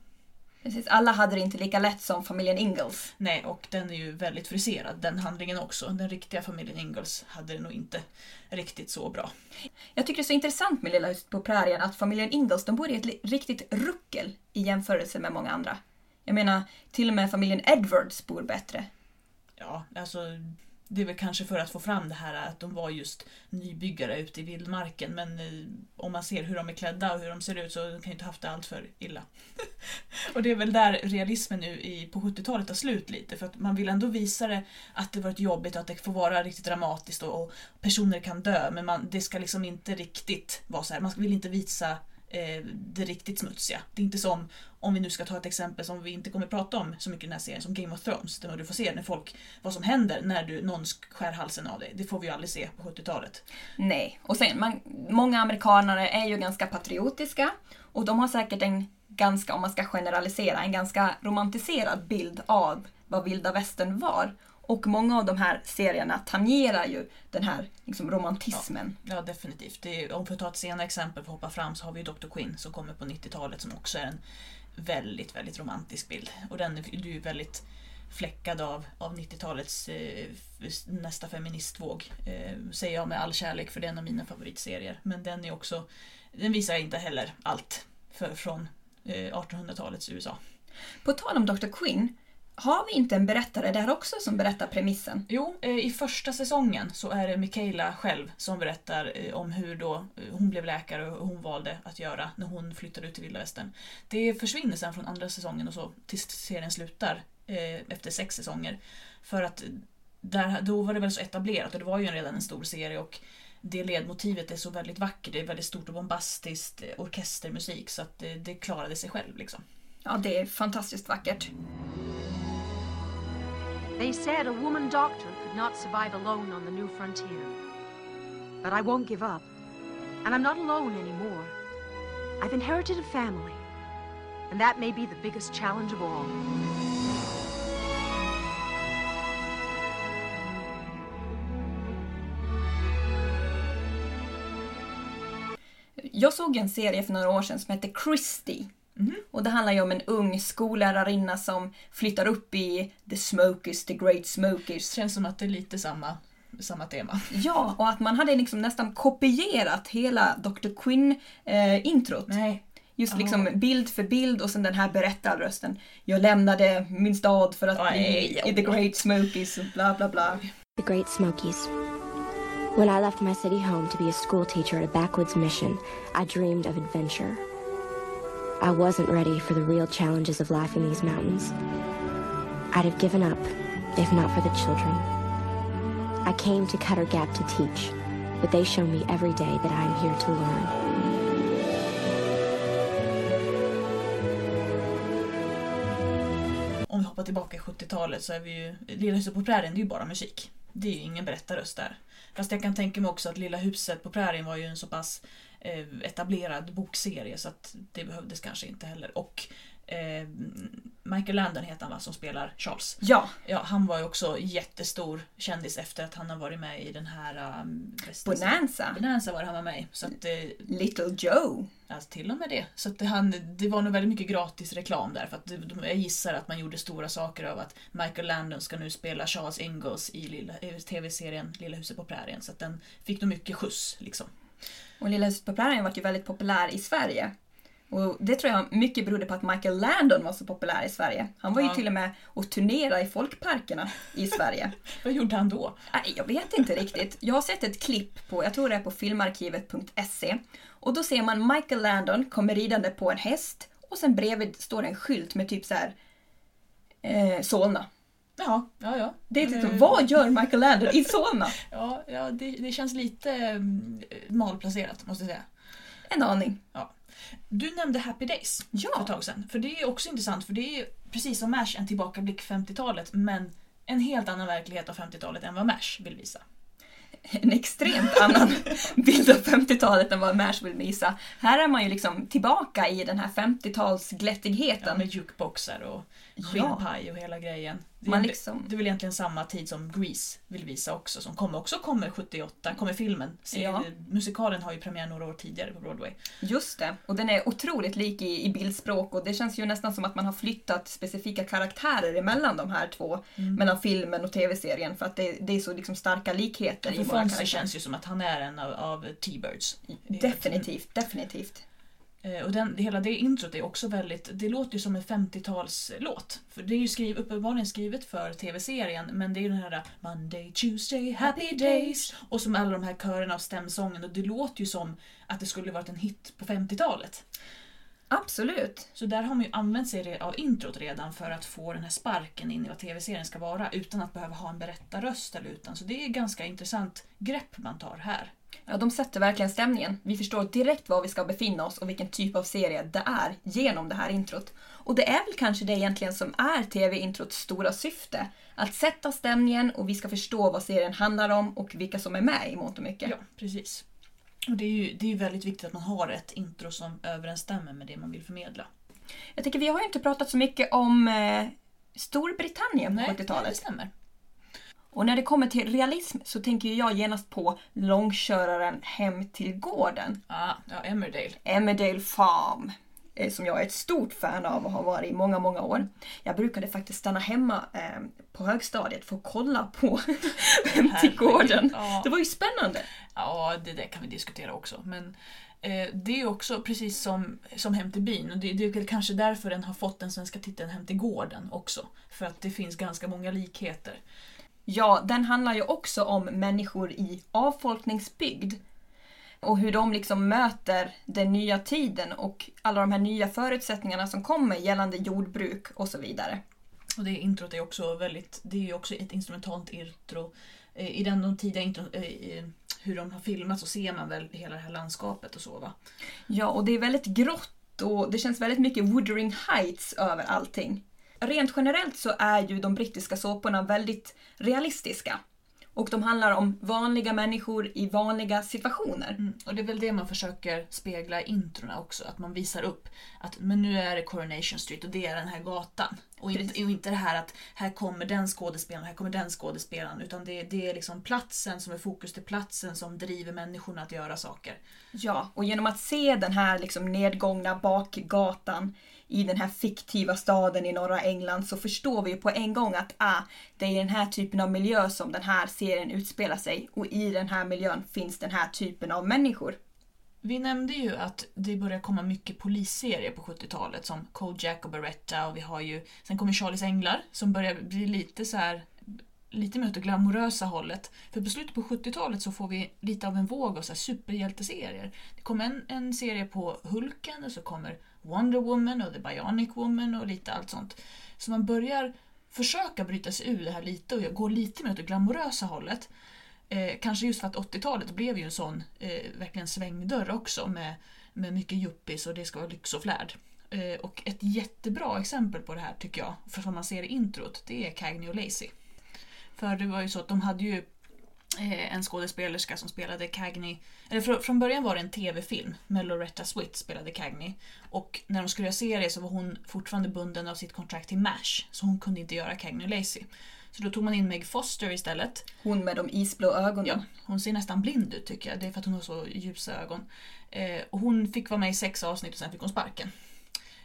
Speaker 1: Precis, alla hade det inte lika lätt som familjen Ingalls.
Speaker 2: Nej, och den är ju väldigt friserad, den handlingen också. Den riktiga familjen Ingalls hade det nog inte riktigt så bra.
Speaker 1: Jag tycker det är så intressant med Lilla huset på prärien att familjen Ingalls de bor i ett riktigt ruckel i jämförelse med många andra. Jag menar, till och med familjen Edwards bor bättre.
Speaker 2: Ja, alltså det är väl kanske för att få fram det här att de var just nybyggare ute i vildmarken men eh, om man ser hur de är klädda och hur de ser ut så kan ju inte haft det allt för illa. och det är väl där realismen nu i, på 70-talet tar slut lite för att man vill ändå visa det att det varit jobbigt och att det får vara riktigt dramatiskt och, och personer kan dö men man, det ska liksom inte riktigt vara så här. man vill inte visa Eh, det riktigt smutsiga. Det är inte som, om vi nu ska ta ett exempel som vi inte kommer prata om så mycket i den här serien, som Game of Thrones, där du får se när folk, vad som händer när du, någon skär halsen av dig. Det får vi ju aldrig se på 70-talet.
Speaker 1: Nej, och sen, man, många amerikanare är ju ganska patriotiska och de har säkert en ganska, om man ska generalisera, en ganska romantiserad bild av vad vilda västern var. Och många av de här serierna tangerar ju den här liksom, romantismen.
Speaker 2: Ja, definitivt. Det är, om vi tar ett senare exempel för att hoppa fram så har vi ju Dr. Quinn som kommer på 90-talet som också är en väldigt, väldigt romantisk bild. Och den är ju väldigt fläckad av, av 90-talets eh, nästa feministvåg. Eh, säger jag med all kärlek för det är en av mina favoritserier. Men den är också, den visar inte heller allt för, från eh, 1800-talets USA.
Speaker 1: På tal om Dr. Quinn, har vi inte en berättare där också som berättar premissen?
Speaker 2: Jo, eh, i första säsongen så är det Michaela själv som berättar eh, om hur då eh, hon blev läkare och hur hon valde att göra när hon flyttade ut till vilda västern. Det försvinner sen från andra säsongen och så tills serien slutar efter sex säsonger. För att där, då var det väl så etablerat och det var ju redan en stor serie och det ledmotivet är så väldigt vackert, det är väldigt stort och bombastiskt, orkestermusik så att det, det klarade sig själv liksom.
Speaker 1: Ja, det är fantastiskt vackert.
Speaker 7: They said a woman doctor could not survive alone on the new frontier. But I won't give up. And I'm not alone anymore. I've inherited a family. And that may be the biggest challenge of all.
Speaker 1: Jag såg en serie för några år sedan som hette Christie. Och det handlar ju om en ung skollärarinna som flyttar upp i The Smokies, The Great Smokies.
Speaker 2: Känns som att det är lite samma, samma tema.
Speaker 1: Ja, och att man hade liksom nästan kopierat hela Dr. Quinn-introt.
Speaker 2: Nej,
Speaker 1: Just liksom bild för bild och sen den här berättarrösten. Jag lämnade min stad för att bli i The Great Smokies och bla bla bla.
Speaker 8: The Great Smokies. When I left my city home to be a school teacher at a backwoods mission, I dreamed of adventure. I wasn't ready for the real challenges of life in these mountains. I'd have given up if not for the children. I came to Cutter Gap to teach, but they show me every day that I am here to learn.
Speaker 2: hoppa tillbaka i 70-talet så är vi ju... Lilla huset på prärien, det är ju bara musik. Det är ju ingen berättarröst där. Fast jag kan tänka mig också att Lilla huset på prärien var ju en så pass etablerad bokserie så att det behövdes kanske inte heller. Och eh, Michael Landon heter han va, som spelar Charles.
Speaker 1: Ja,
Speaker 2: Ja, han var ju också jättestor kändis efter att han har varit med i den här... Um,
Speaker 1: Bonanza.
Speaker 2: Bonanza var det han var med i. Så att, eh,
Speaker 1: Little Joe.
Speaker 2: Alltså till och med det. Så att det, han, det var nog väldigt mycket gratis reklam där. För att de, jag gissar att man gjorde stora saker av att Michael Landon ska nu spela Charles Ingalls i, lilla, i tv-serien Lilla huset på prärien. Så att den fick nog mycket skjuts liksom.
Speaker 1: Och Lilla huset på prärien var ju väldigt populär i Sverige. Och det tror jag mycket berodde på att Michael Landon var så populär i Sverige. Han var ju
Speaker 2: Ja.
Speaker 1: till och med och turnerade i folkparkerna i Sverige.
Speaker 2: Vad gjorde han då?
Speaker 1: Jag vet inte riktigt. Jag har sett ett klipp på, jag tror det är på filmarkivet.se. Och då ser man Michael Landon kommer ridande på en häst och sen bredvid står en skylt med typ så här eh, Solna.
Speaker 2: Ja, ja, ja.
Speaker 1: Det är liksom,
Speaker 2: Eh,
Speaker 1: vad gör Michael Landon i Solna?
Speaker 2: Ja, ja det, det känns lite um, malplacerat måste jag säga.
Speaker 1: En aning.
Speaker 2: Du nämnde Happy Days
Speaker 1: Ja.
Speaker 2: för ett tag sedan. För det är också intressant för det är precis som MASH en tillbakablick 50-talet men en helt annan verklighet av 50-talet än vad MASH vill visa.
Speaker 1: en extremt annan bild av 50-talet än vad Mash vill visa. Här är man ju liksom tillbaka i den här 50-talsglättigheten.
Speaker 2: Ja, med jukeboxar och
Speaker 1: Ja.
Speaker 2: skinnpaj och hela grejen.
Speaker 1: Man liksom-
Speaker 2: det är väl egentligen samma tid som Grease vill visa också, som kommer, också kommer 78, kommer filmen. Se,
Speaker 1: Ja.
Speaker 2: Musikalen har ju premiär några år tidigare på Broadway.
Speaker 1: Just det. Och den är otroligt lik i, i bildspråk och det känns ju nästan som att man har flyttat specifika karaktärer emellan de här två.
Speaker 2: Mm.
Speaker 1: Mellan filmen och tv-serien för att det, det är så liksom starka likheter i
Speaker 2: För
Speaker 1: våra
Speaker 2: Fonzie
Speaker 1: karaktärer.
Speaker 2: känns ju som att han är en av, av T-Birds.
Speaker 1: Definitivt, definitivt.
Speaker 2: Eh, Och den, hela det introt är också väldigt, det låter ju som en 50-talslåt. För det är ju skriv, uppenbarligen skrivet för tv-serien men det är ju den här Monday, Tuesday, Happy Days och som alla de här körerna av stämsången och det låter ju som att det skulle varit en hit på 50-talet.
Speaker 1: Absolut.
Speaker 2: Så där har man ju använt sig av introt redan för att få den här sparken in i vad tv-serien ska vara utan att behöva ha en berättarröst eller utan. Så det är ett ganska intressant grepp man tar här.
Speaker 1: Ja, de sätter verkligen stämningen. Vi förstår direkt var vi ska befinna oss och vilken typ av serie det är genom det här introt. Och det är väl kanske det egentligen som är tv-introts stora syfte. Att sätta stämningen och vi ska förstå vad serien handlar om och vilka som är med i mångt och mycket.
Speaker 2: Ja, precis. Och det är ju det är väldigt viktigt att man har ett intro som överensstämmer med det man vill förmedla.
Speaker 1: Jag tycker vi har ju inte pratat så mycket om eh, Storbritannien på
Speaker 2: Nej, nej, det
Speaker 1: 70-talet.
Speaker 2: stämmer.
Speaker 1: Och när det kommer till realism så tänker jag genast på långköraren hem till gården.
Speaker 2: Ah, ja, Emmerdale.
Speaker 1: Emmerdale Farm. eh, Som jag är ett stort fan av och har varit i många, många år. Jag brukade faktiskt stanna hemma eh, på högstadiet för att kolla på Hem till gården.
Speaker 2: Ja.
Speaker 1: Det var ju spännande.
Speaker 2: Ja, det där kan vi diskutera också. Men eh, det är också precis som, som Hem till byn. Och det, det är kanske därför den har fått den svenska titeln Hem till gården också. För att det finns ganska många likheter.
Speaker 1: Ja, den handlar ju också om människor i avfolkningsbygd. Och hur de liksom möter den nya tiden och alla de här nya förutsättningarna som kommer gällande jordbruk och så vidare.
Speaker 2: Och det introt är också väldigt, det är också ett instrumentalt intro. Eh, I den de tidiga intro, eh, hur de har filmat så ser man väl hela det här landskapet och så va.
Speaker 1: Ja, och det är väldigt grått och det känns väldigt mycket Wuthering Heights över allting. Rent generellt så är ju de brittiska såporna väldigt realistiska. Och de handlar om vanliga människor i vanliga situationer.
Speaker 2: Mm. Och det är väl det man försöker spegla i introna också, att man visar upp att men nu är det Coronation Street och det är den här gatan. Och inte, och inte det här att här kommer den skådespelaren, här kommer den skådespelaren. Utan det, det är liksom platsen som är fokus, är platsen som driver människorna att göra saker.
Speaker 1: Ja, och genom att se den här liksom nedgångna bakgatan i den här fiktiva staden i norra England så förstår vi ju på en gång att ah, det är i den här typen av miljö som den här serien utspelar sig och i den här miljön finns den här typen av människor.
Speaker 2: Vi nämnde ju att det börjar komma mycket polisserier på 70-talet som Kojak och Beretta och vi har ju, sen kommer Charlies Änglar som börjar bli lite så här lite mer åt det glamorösa hållet. För på slutet på 70-talet så får vi lite av en våg av så här superhjälteserier. Det kommer en, en serie på Hulken och så kommer Wonder Woman och The Bionic Woman och lite allt sånt. Så man börjar försöka bryta sig ur det här lite och gå lite mer åt det glamorösa hållet. Eh, kanske just för att 80-talet blev ju en sån eh, verkligen svängdörr också med, med mycket yuppies och det ska vara lyx och flärd. Eh, Och ett jättebra exempel på det här tycker jag, för som man ser i introt, det är Cagney och Lacey. För det var ju så att de hade ju en skådespelerska som spelade Cagney. Eller fr- från början var det en tv-film med Loretta Swit spelade Cagney. Och när de skulle göra serie så var hon fortfarande bunden av sitt kontrakt till MASH. Så hon kunde inte göra Cagney Lacey. Så då tog man in Meg Foster istället.
Speaker 1: Hon med de isblå ögonen.
Speaker 2: Ja, hon ser nästan blind ut tycker jag. Det är för att hon har så ljusa ögon. Eh, och hon fick vara med i sex avsnitt och sen fick hon sparken.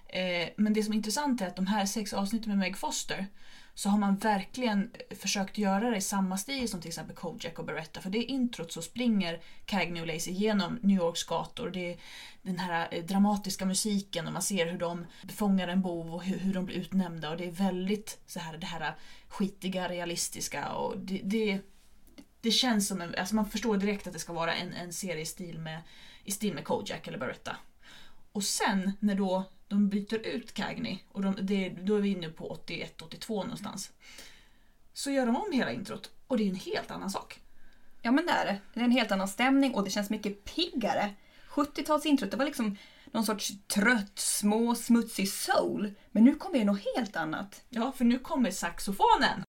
Speaker 2: Eh, men det som är intressant är att de här sex avsnitten med Meg Foster så har man verkligen försökt göra det i samma stil som till exempel Kojak och Beretta. För det är introt så springer Cagney och Lacey genom New Yorks gator. Det är den här eh, dramatiska musiken och man ser hur de fångar en bov och hur, hur de blir utnämnda. Och det är väldigt så här, det här skitiga, realistiska och det, det, det känns som en, alltså man förstår direkt att det ska vara en, en serie i stil med, i stil med Kojak eller Beretta. Och sen när då de byter ut Cagney, och de, det, då är vi inne på 81-82 någonstans. Så gör de om hela introt och det är en helt annan sak.
Speaker 1: Ja men det är det. Det är en helt annan stämning och det känns mycket piggare. 70-talsintrot, det var liksom någon sorts trött, små, smutsig soul. Men nu kommer det något helt annat.
Speaker 2: Ja, för nu kommer saxofonen!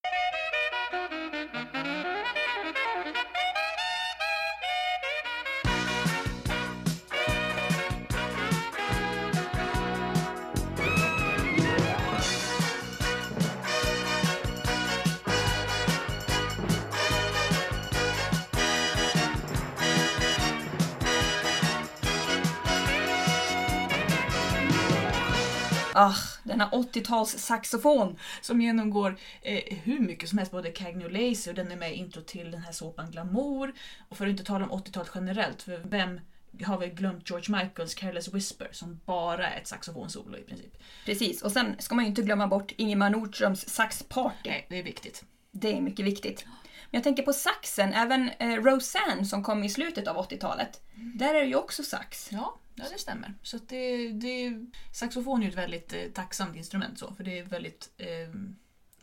Speaker 1: Ah, denna 80-tals saxofon.
Speaker 2: Som genomgår eh, hur mycket som helst, både Cagney och den är med i intro till den här såpan Glamour. Och för att inte tala om 80-talet generellt, för vem har vi glömt George Michaels Careless Whisper som bara är ett saxofonsolo i princip.
Speaker 1: Precis, och sen ska man ju inte glömma bort Ingemar Nordströms saxparty.
Speaker 2: Nej, det är viktigt.
Speaker 1: Det är mycket viktigt. Men jag tänker på saxen, även eh, Roseanne som kom i slutet av 80-talet. Där är det ju också sax.
Speaker 2: Ja, ja det stämmer. Så det, det, saxofon är ju ett väldigt eh, tacksamt instrument så, för det är väldigt eh,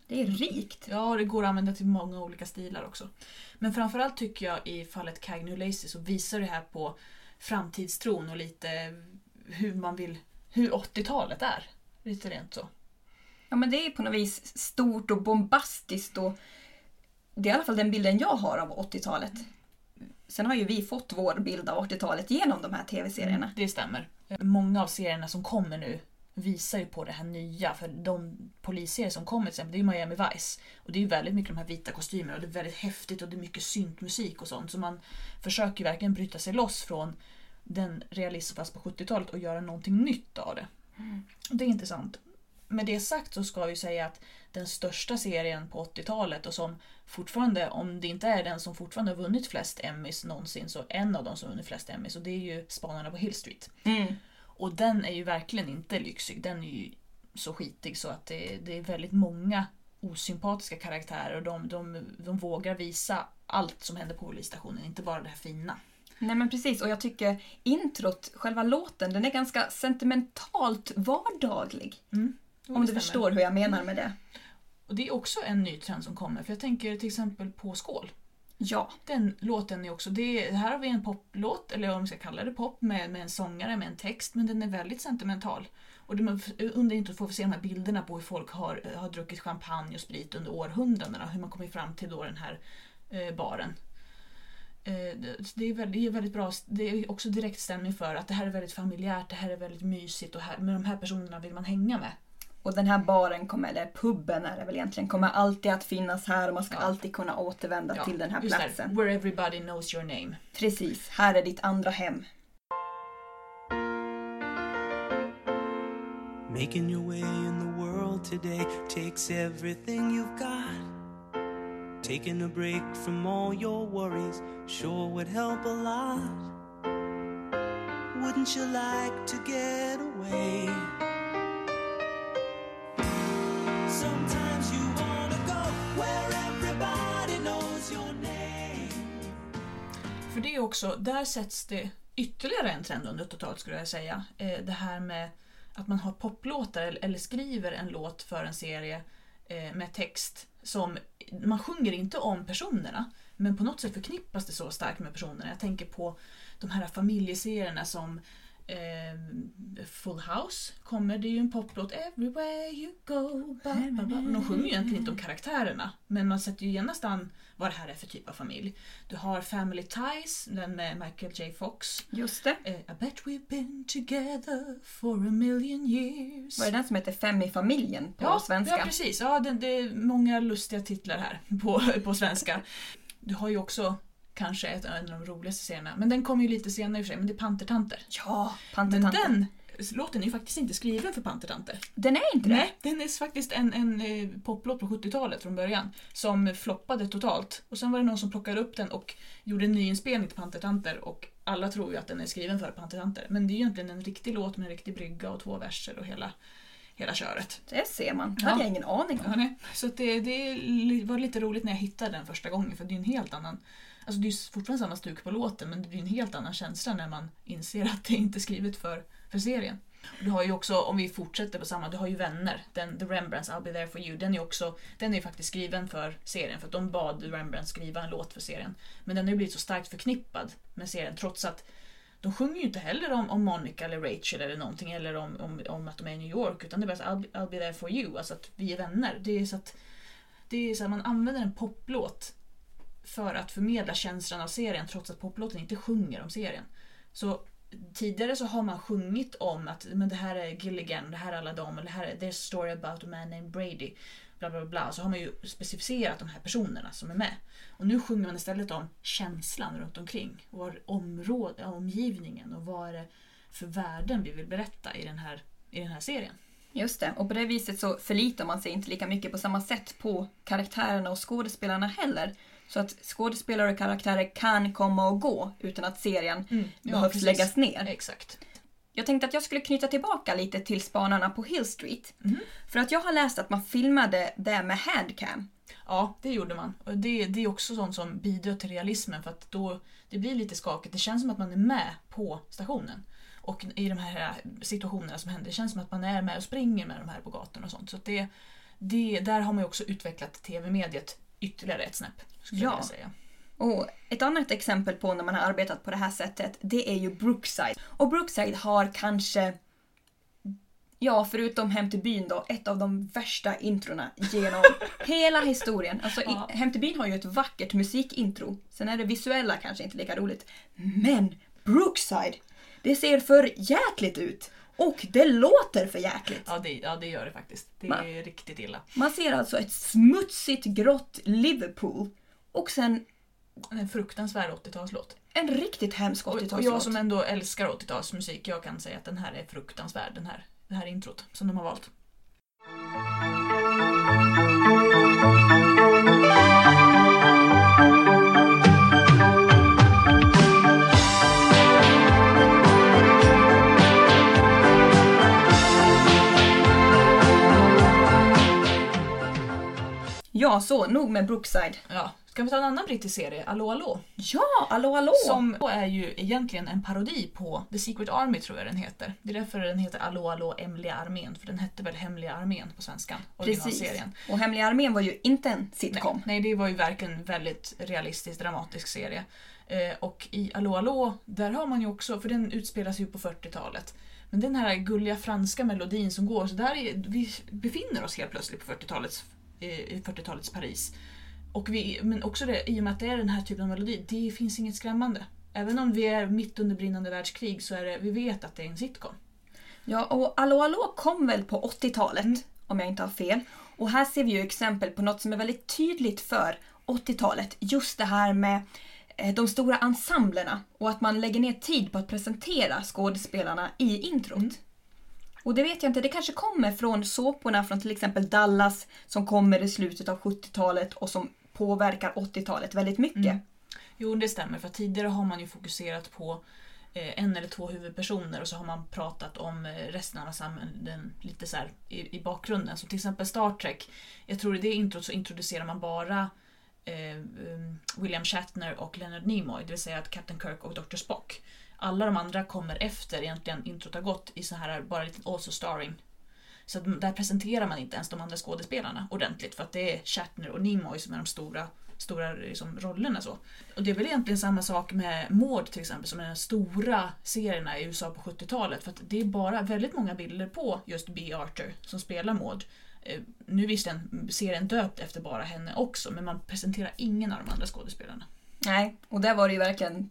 Speaker 1: Det är rikt.
Speaker 2: Ja, det går att använda till många olika stilar också. Men framförallt tycker jag i fallet Cagney Lacey så visar det här på framtidstron och lite hur man vill, hur 80-talet är. Lite rent så.
Speaker 1: Ja men det är på något vis stort och bombastiskt och det är i alla fall den bilden jag har av 80-talet. Sen har ju vi fått vår bild av 80-talet genom de här tv-serierna.
Speaker 2: Det stämmer. Många av serierna som kommer nu visar ju på det här nya. För de polisserier som kommer till exempel, det är ju Miami Vice. Och det är ju väldigt mycket de här vita kostymerna och det är väldigt häftigt och det är mycket syntmusik och sånt. Så man försöker ju verkligen bryta sig loss från den realism fast på 70-talet och göra någonting nytt av det. Det är intressant. Med det sagt så ska vi säga att den största serien på 80-talet och som fortfarande, om det inte är den som fortfarande har vunnit flest Emmys någonsin, så en av de som vunnit flest Emmys och det är ju Spanarna på Hill Street. Och den är ju verkligen inte lyxig, den är ju så skitig så att det, det är väldigt många osympatiska karaktärer och de, de, de vågar visa allt som händer på polisstationen, inte bara det här fina.
Speaker 1: Nej men precis, och jag tycker introt, själva låten, den är ganska sentimentalt vardaglig.
Speaker 2: Jo,
Speaker 1: Om du förstår hur jag menar med det.
Speaker 2: Och det är också en ny trend som kommer, för jag tänker till exempel på Skål.
Speaker 1: Ja,
Speaker 2: Den låten är också, det, här har vi en poplåt, eller om vi ska kalla det pop, med, med en sångare med en text, men den är väldigt sentimental. Och det, man- under introt får vi se de här bilderna på hur folk har, har druckit champagne och sprit under århundradena, hur man kommer fram till då den här eh, baren. Eh, det, det, är väldigt, det är väldigt bra, det är också direkt stämning för att det här är väldigt familjärt, det här är väldigt mysigt och här, med de här personerna vill man hänga med.
Speaker 1: Och den här baren, kommer, eller puben är det väl egentligen, kommer alltid att finnas här och man ska
Speaker 2: Ja.
Speaker 1: alltid kunna återvända
Speaker 2: Ja,
Speaker 1: till den här platsen.
Speaker 2: Where everybody knows your name.
Speaker 1: Precis, här är ditt andra hem.
Speaker 9: Making your way in the world today takes everything you've got. Taking a break from all your worries sure would help a lot. Wouldn't you like to get away?
Speaker 2: För det är också, där sätts det ytterligare en trend under 80-talet skulle jag säga. Eh, det här med att man har poplåtar eller, skriver en låt för en serie eh, med text som, man sjunger inte om personerna men på något sätt förknippas det så starkt med personerna. Jag tänker på de här familjeserierna som eh, Full House kommer det ju en poplåt Everywhere you go. Ba, ba, ba. De sjunger ju egentligen inte om karaktärerna men man sätter ju genast an vad det här är för typ av familj. Du har Family Ties, den med Michael J Fox.
Speaker 1: Just det.
Speaker 2: Eh, I bet we've been together for a million years.
Speaker 1: Vad är den som heter Fem i familjen på
Speaker 2: ja,
Speaker 1: svenska?
Speaker 2: Ja, precis. Ja, det, det är många lustiga titlar här på, på svenska. Du har ju också kanske ett, en av de roligaste serierna, men den kommer ju lite senare i och för sig, men det är Pantertanter.
Speaker 1: Ja,
Speaker 2: Men
Speaker 1: Pantertanter.
Speaker 2: den låten är ju faktiskt inte skriven för Pantertanter.
Speaker 1: Den är inte det?
Speaker 2: Nej, den är faktiskt en, en eh, poplåt på 70-talet från början som floppade totalt. Och sen var det någon som plockade upp den och gjorde en nyinspelning till Pantertanter och alla tror ju att den är skriven för Pantertanter. Men det är ju egentligen en riktig låt med en riktig brygga och två verser och hela, hela köret.
Speaker 1: Det ser man. Det
Speaker 2: Ja.
Speaker 1: hade jag ingen aning
Speaker 2: Ja,
Speaker 1: om.
Speaker 2: nej. Så det, det var lite roligt när jag hittade den första gången för det är en helt annan Alltså det är fortfarande samma stuk på låten men det blir en helt annan känsla när man inser att det inte är skrivet för, för serien. Och du har ju också, om vi fortsätter på samma, du har ju Vänner, den, The Rembrandts I'll be there for you. Den är också, den är ju faktiskt skriven för serien för att de bad The Rembrandts skriva en låt för serien. Men den har ju blivit så starkt förknippad med serien trots att de sjunger ju inte heller om, om Monica eller Rachel eller någonting eller om, om, om att de är i New York utan det är bara så, I'll, be- I'll be there for you, alltså att vi är vänner. Det är så att det är så att man använder en poplåt för att förmedla känslan av serien trots att poplåten inte sjunger om serien. Så tidigare så har man sjungit om att men det här är Gilligan, det här är alla dem, det här är There's a story about a man named Brady. Bla bla bla. Så har man ju specificerat de här personerna som är med. Och nu sjunger man istället om känslan runt omkring. Och område, omgivningen och vad är det för värden vi vill berätta i den här, i den här serien.
Speaker 1: Just det. Och på det viset så förlitar man sig inte lika mycket på samma sätt på karaktärerna och skådespelarna heller. Så att skådespelare och karaktärer kan komma och gå utan att serien
Speaker 2: Ja,
Speaker 1: behövs
Speaker 2: precis.
Speaker 1: läggas ner.
Speaker 2: Exakt.
Speaker 1: Jag tänkte att jag skulle knyta tillbaka lite till spanarna på Hill Street.
Speaker 2: Mhm.
Speaker 1: För att jag har läst att man filmade det med handcam.
Speaker 2: Ja, det gjorde man. Och det, det är också sånt som bidrar till realismen för att då det blir lite skakigt. Det känns som att man är med på stationen. Och i de här situationerna som händer, det känns som att man är med och springer med de här på gatorna och sånt. Så det, det, där har man ju också utvecklat tv-mediet ytterligare ett snäpp. Skulle
Speaker 1: Ja.
Speaker 2: jag säga.
Speaker 1: Och ett annat exempel på när man har arbetat på det här sättet, det är ju Brookside. Och Brookside har kanske, ja förutom Hem till byn då, ett av de värsta introna genom hela historien. Alltså
Speaker 2: Ja.
Speaker 1: Hem till byn har ju ett vackert musikintro. Sen är det visuella kanske inte lika roligt. Men Brookside, det ser för jäkligt ut. Och det låter för jäkligt.
Speaker 2: Ja det, ja, det gör det faktiskt. Det
Speaker 1: Va?
Speaker 2: är riktigt illa.
Speaker 1: Man ser alltså ett smutsigt grått Liverpool och sen
Speaker 2: En fruktansvärd 80-talslåt.
Speaker 1: en riktigt hemsk
Speaker 2: Och, och
Speaker 1: 80-talslåt.
Speaker 2: jag som ändå älskar 80-talsmusik, jag kan säga att den här är fruktansvärd, den här, det här introt som de har valt.
Speaker 1: Ja, så nog med Brookside.
Speaker 2: Ja, ska vi ta en annan brittisk serie, Allo Allo?
Speaker 1: Ja, Allo Allo!
Speaker 2: Som är ju egentligen en parodi på The Secret Army tror jag den heter. Det är därför den heter Allo Allo Hemliga Armén, för den hette väl Hemliga Armén på svenska,
Speaker 1: Precis. Och Hemliga Armén var ju inte en
Speaker 2: Nej,
Speaker 1: sitcom.
Speaker 2: nej, det var ju verkligen en väldigt realistisk, dramatisk serie. Eh, och i Allo Allo, där har man ju också, för den utspelas ju på 40-talet, men den här gulliga franska melodin som går, så där är, vi befinner oss helt plötsligt på 40-talets, eh, i 40-talets Paris. Och vi, men också det, i och med att det är den här typen av melodi, det finns inget skrämmande. Även om vi är mitt under brinnande världskrig så är det, vi vet att det är en sitcom.
Speaker 1: Ja, och Allo Allo kom väl på 80-talet,
Speaker 2: Mm.
Speaker 1: om jag inte har fel. Och här ser vi ju exempel på något som är väldigt tydligt för 80-talet. Just det här med eh, de stora ensemblerna och att man lägger ner tid på att presentera skådespelarna i introt.
Speaker 2: Mm.
Speaker 1: Och det vet jag inte, det kanske kommer från såporna från till exempel Dallas som kommer i slutet av 70-talet och som påverkar 80-talet väldigt mycket.
Speaker 2: Mm. Jo, det stämmer. För tidigare har man ju fokuserat på eh, en eller två huvudpersoner och så har man pratat om eh, resten av samhället lite så här i, i bakgrunden. Så till exempel Star Trek. Jag tror i det introt så introducerar man bara eh, um, William Shatner och Leonard Nimoy, det vill säga att Captain Kirk och Dr. Spock. Alla de andra kommer efter egentligen introt har gått i så här bara lite also starring. Så att där presenterar man inte ens de andra skådespelarna ordentligt för att det är Shatner och Nimoy som är de stora stora liksom, rollerna. Så. Och det är väl egentligen samma sak med Maud till exempel, som är den stora serierna i USA på 70-talet. För att det är bara väldigt många bilder på just B. Arthur som spelar Maud. Eh, nu är visserligen serien döpt efter bara henne också, men man presenterar ingen av de andra skådespelarna.
Speaker 1: Nej, och där var det ju verkligen...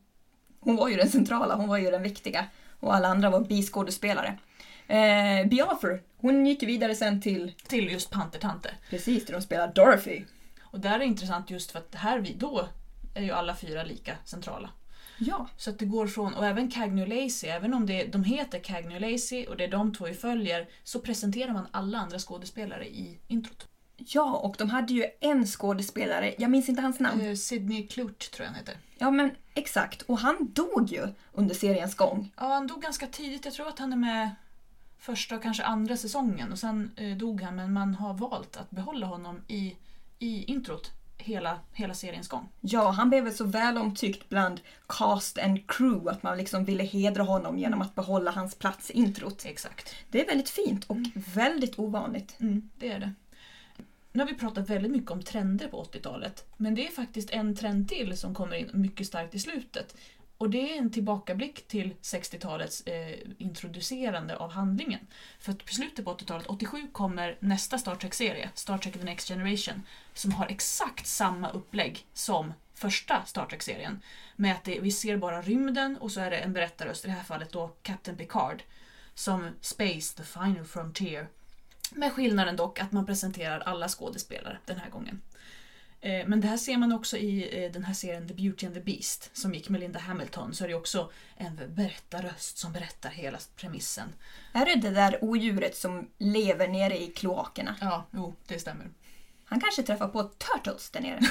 Speaker 1: Hon var ju den centrala, hon var ju den viktiga. Och alla andra var biskådespelare. Eh, B. Arthur, hon gick vidare sen till...
Speaker 2: Till just Pantertante.
Speaker 1: Precis, där de spelar Dorothy.
Speaker 2: Och där är det intressant just för att här vi då är ju alla fyra lika centrala.
Speaker 1: Ja.
Speaker 2: Så att det går från, och även Cagney Lacey, även om det, de heter Cagney Lacey och det är de två vi följer, så presenterar man alla andra skådespelare i introt.
Speaker 1: Ja, och de hade ju en skådespelare, jag minns inte hans namn.
Speaker 2: Eh, Sidney Clute tror jag han heter.
Speaker 1: Ja, men exakt. Och han dog ju under seriens gång.
Speaker 2: Ja, han dog ganska tidigt. Jag tror att han är med första och kanske andra säsongen och sen eh, dog han men man har valt att behålla honom i, i introt hela, hela seriens gång.
Speaker 1: Ja, han blev väl så väl omtyckt bland cast and crew att man liksom ville hedra honom genom att behålla hans plats i introt.
Speaker 2: Exakt.
Speaker 1: Det är väldigt fint och väldigt ovanligt.
Speaker 2: Mm, det är det. Nu har vi pratat väldigt mycket om trender på 80-talet. Men det är faktiskt en trend till som kommer in mycket starkt i slutet. Och det är en tillbakablick till 60-talets eh, introducerande av handlingen. För att på slutet på 80-talet, 87, kommer nästa Star Trek-serie, Star Trek The Next Generation, som har exakt samma upplägg som första Star Trek-serien. Med att det, vi ser bara rymden och så är det en berättarröst, i det här fallet då Captain Picard, som Space, the final frontier. Med skillnaden dock att man presenterar alla skådespelare den här gången. Eh, Men det här ser man också i eh, den här serien The Beauty and the Beast som gick med Linda Hamilton. Så är det också en berättarröst som berättar hela premissen.
Speaker 1: Är det det där odjuret som lever nere i kloakerna?
Speaker 2: Ja, jo, det stämmer.
Speaker 1: Han kanske träffar på Turtles där nere.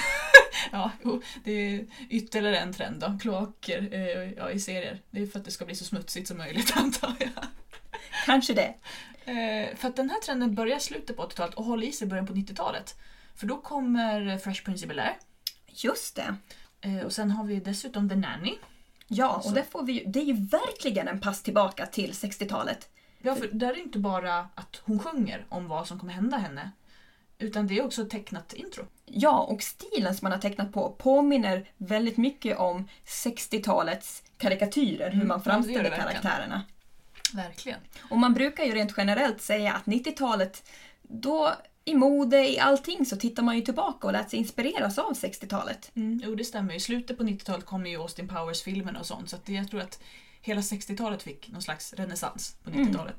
Speaker 2: Ja, jo, det är ytterligare en trend då. Kloaker eh, ja, i serier. Det är för att det ska bli så smutsigt som möjligt antar jag.
Speaker 1: Kanske det.
Speaker 2: Eh, för att den här trenden börjar slutet på 80-talet och håller i sig i början på 90-talet. För då kommer Fresh Prince of Bel-Air.
Speaker 1: Just det.
Speaker 2: Eh, och sen har vi dessutom The Nanny.
Speaker 1: Ja, och där får vi det är ju verkligen en pass tillbaka till 60-talet.
Speaker 2: Ja, för där är det inte bara att hon sjunger om vad som kommer hända henne. Utan det är också tecknat intro.
Speaker 1: Ja, och stilen som man har tecknat på påminner väldigt mycket om 60-talets karikatyrer, hur
Speaker 2: Mm,
Speaker 1: man
Speaker 2: det gör
Speaker 1: framställer
Speaker 2: det
Speaker 1: karaktärerna.
Speaker 2: Verkligen.
Speaker 1: Och man brukar ju rent generellt säga att 90-talet, då i mode, i allting, så tittar man ju tillbaka och lät sig inspireras av 60-talet.
Speaker 2: Mm, jo, det stämmer. I slutet på 90-talet kom ju Austin Powers-filmerna och sånt. Så att det, jag tror att hela 60-talet fick någon slags renässans på 90-talet.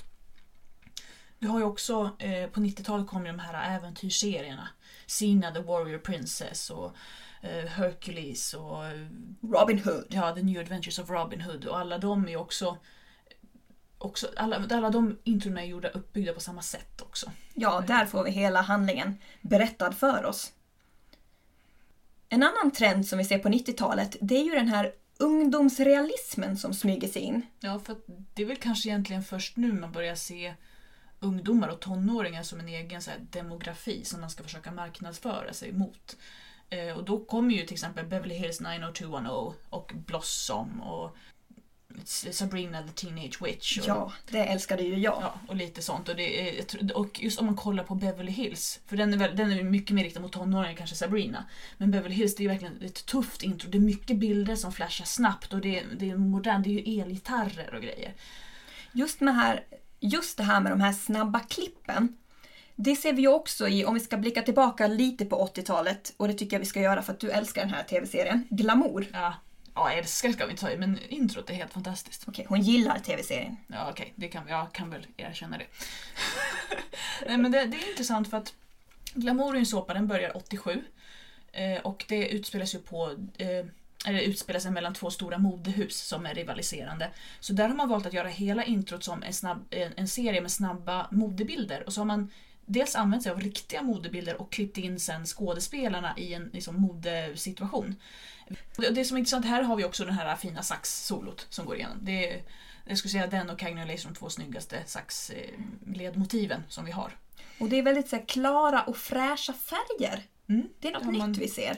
Speaker 2: Vi har ju också, eh, på 90-talet kom ju de här äventyrsserierna. Sina the Warrior Princess och eh, Hercules och eh,
Speaker 1: Robin Hood.
Speaker 2: ja, The New Adventures of Robin Hood och alla de är ju också, också alla, alla de introna är gjorda uppbyggda på samma sätt också.
Speaker 1: Ja, där får vi hela handlingen berättad för oss. En annan trend som vi ser på 90-talet, det är ju den här ungdomsrealismen som smyger sig in.
Speaker 2: Ja, för det är väl kanske egentligen först nu man börjar se ungdomar och tonåringar som en egen så här, demografi som man ska försöka marknadsföra sig mot. Eh, och då kommer ju till exempel Beverly Hills 90210 och Blossom och Sabrina the Teenage Witch. Och,
Speaker 1: Ja, det älskade ju jag.
Speaker 2: Ja, och lite sånt. Och, det är, och just om man kollar på Beverly Hills, för den är, väl, den är mycket mer riktad mot tonåringar än kanske Sabrina. Men Beverly Hills det är verkligen ett tufft intro. Det är mycket bilder som flashar snabbt och det är, det är modernt. Det är ju elgitarrer och grejer.
Speaker 1: Just, med här, just det här med de här snabba klippen. Det ser vi ju också i, om vi ska blicka tillbaka lite på 80-talet, och det tycker jag vi ska göra för att du älskar den här tv-serien, Glamour.
Speaker 2: Ja, ja älskar ska vi inte i, men introt är helt fantastiskt.
Speaker 1: Okej, hon gillar tv-serien.
Speaker 2: Ja, okej, det kan, jag kan väl erkänna det. Nej, men det, det är intressant för att Glamour ju en såpa, den börjar 87. Eh, och det utspelas ju på eh, eller utspelar sig mellan två stora modehus som är rivaliserande. Så där har man valt att göra hela introt som en, snabb, en, en serie med snabba modebilder. Och så har man dels använt sig av riktiga modebilder och klippt in sen skådespelarna i en liksom, modesituation. Det, som är intressant, här har vi också den här fina sax-solot som går igenom. Det är, jag skulle säga den och Lace är de två snyggaste sax-ledmotiven som vi har.
Speaker 1: Och det är väldigt så här, klara och fräscha färger.
Speaker 2: Mm.
Speaker 1: Det är något
Speaker 2: Ja, man-
Speaker 1: nytt vi ser.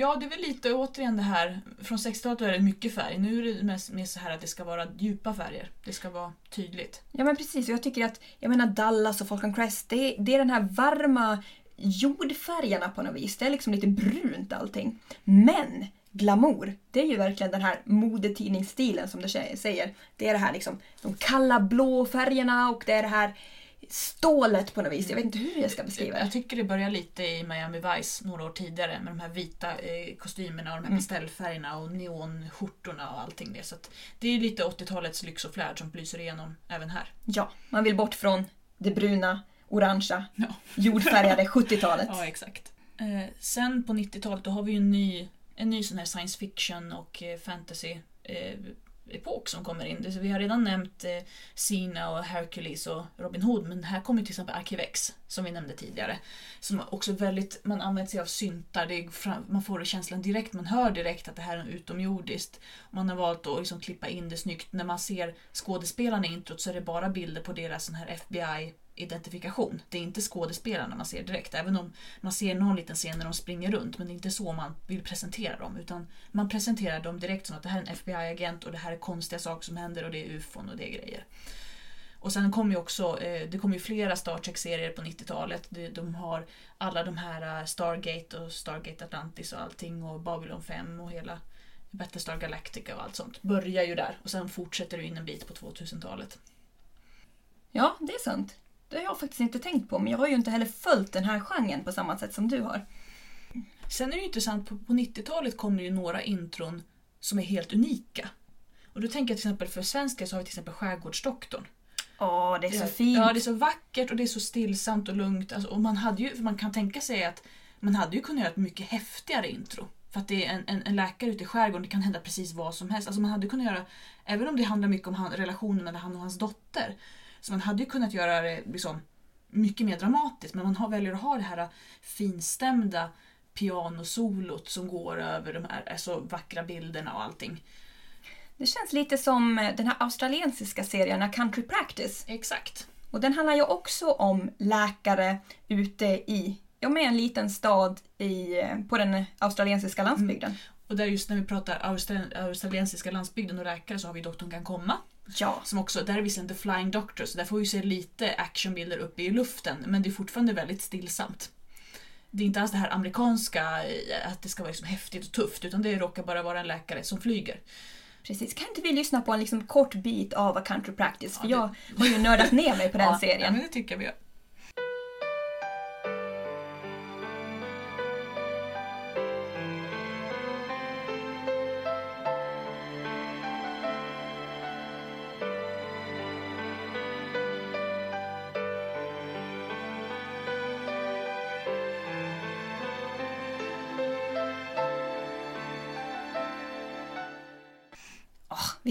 Speaker 2: Ja, det är väl lite återigen det här, från 60-talet är det mycket färg. Nu är det mest mer så här att det ska vara djupa färger. Det ska vara tydligt.
Speaker 1: Ja men precis, och jag tycker att jag menar Dallas och Falcon Crest, det, är- det är den här varma jordfärgerna på något vis. Det är liksom lite brunt allting. Men glamour, det är ju verkligen den här modetidningsstilen som du säger. Det är det här liksom, de kalla blå färgerna och det är det här stålet på något vis. Jag vet inte hur jag ska beskriva det.
Speaker 2: Jag tycker det börjar lite i Miami Vice några år tidigare med de här vita eh, kostymerna och de här
Speaker 1: Mm.
Speaker 2: pastellfärgerna och neonskjortorna och allting det. Så det är lite 80-talets lyx och flärd som lyser igenom även här.
Speaker 1: Ja, man vill bort från det bruna, orangea,
Speaker 2: Ja.
Speaker 1: jordfärgade 70-talet.
Speaker 2: Ja, exakt. Eh, sen på 90-talet då har vi en ny, en ny sån här science fiction och eh, fantasy epok som kommer in. Så Vi har redan nämnt eh, Sina och Hercules och Robin Hood men här kommer till exempel Arkivex som vi nämnde tidigare. Som också väldigt, man använder sig av syntar, det fram, man får känslan direkt, man hör direkt att det här är utomjordiskt. Man har valt att liksom klippa in det snyggt. När man ser skådespelarna i introt så är det bara bilder på deras sån här FBI identifikation. Det är inte skådespelarna man ser direkt, även om man ser någon liten scen när de springer runt, men det är inte så man vill presentera dem. Utan man presenterar dem direkt som att det här är en FBI-agent och det här är konstiga saker som händer och det är ufon och det är grejer. Och sen kom ju också, eh, det kom ju flera Star Trek-serier på 90-talet. De, har alla de här eh, Stargate och Stargate Atlantis och allting och Babylon 5 och hela Battlestar Galactica och allt sånt. Börjar ju där och sen fortsätter det in en bit på 2000-talet.
Speaker 1: Ja, det är sant. Det har jag faktiskt inte tänkt på, men jag har ju inte heller följt den här genren på samma sätt som du har.
Speaker 2: Sen är det ju intressant, på, på 90-talet kommer ju några intron som är helt unika. Och då tänker jag till exempel för svenska så har vi till exempel Skärgårdsdoktorn.
Speaker 1: Åh, det är så fint.
Speaker 2: Ja, det är så vackert och det är så stillsamt och lugnt. Alltså, och man, hade ju, man kan tänka sig att man hade ju kunnat göra ett mycket häftigare intro. För att det är en, en, en läkare ute i skärgården, det kan hända precis vad som helst. Alltså man hade kunnat göra, även om det handlar mycket om han, relationen mellan han och hans dotter, så man hade ju kunnat göra det liksom mycket mer dramatiskt. Men man har, väljer att ha det här finstämda pianosolot som går över de här alltså, vackra bilderna och allting.
Speaker 1: Det känns lite som eh, den här australiensiska serien Country Practice.
Speaker 2: Exakt.
Speaker 1: Och den handlar ju också om läkare ute i ja, men en liten stad i, eh, på den australiensiska landsbygden.
Speaker 2: Och där just när vi pratar austra- australiensiska landsbygden och läkare så har vi Doktorn kan komma.
Speaker 1: Ja.
Speaker 2: Som också, där är visserligen The Flying Doctor så där får vi se lite actionbilder uppe i luften men det är fortfarande väldigt stillsamt. Det är inte alls det här amerikanska, eh, att det ska vara liksom häftigt och tufft utan det råkar bara vara en läkare som flyger.
Speaker 1: Precis. Kan inte vi lyssna på en liksom kort bit av A Country Practice? För
Speaker 2: Ja,
Speaker 1: jag har ju nördat ner mig på den
Speaker 2: Ja,
Speaker 1: serien.
Speaker 2: Ja, men det tycker jag vi gör.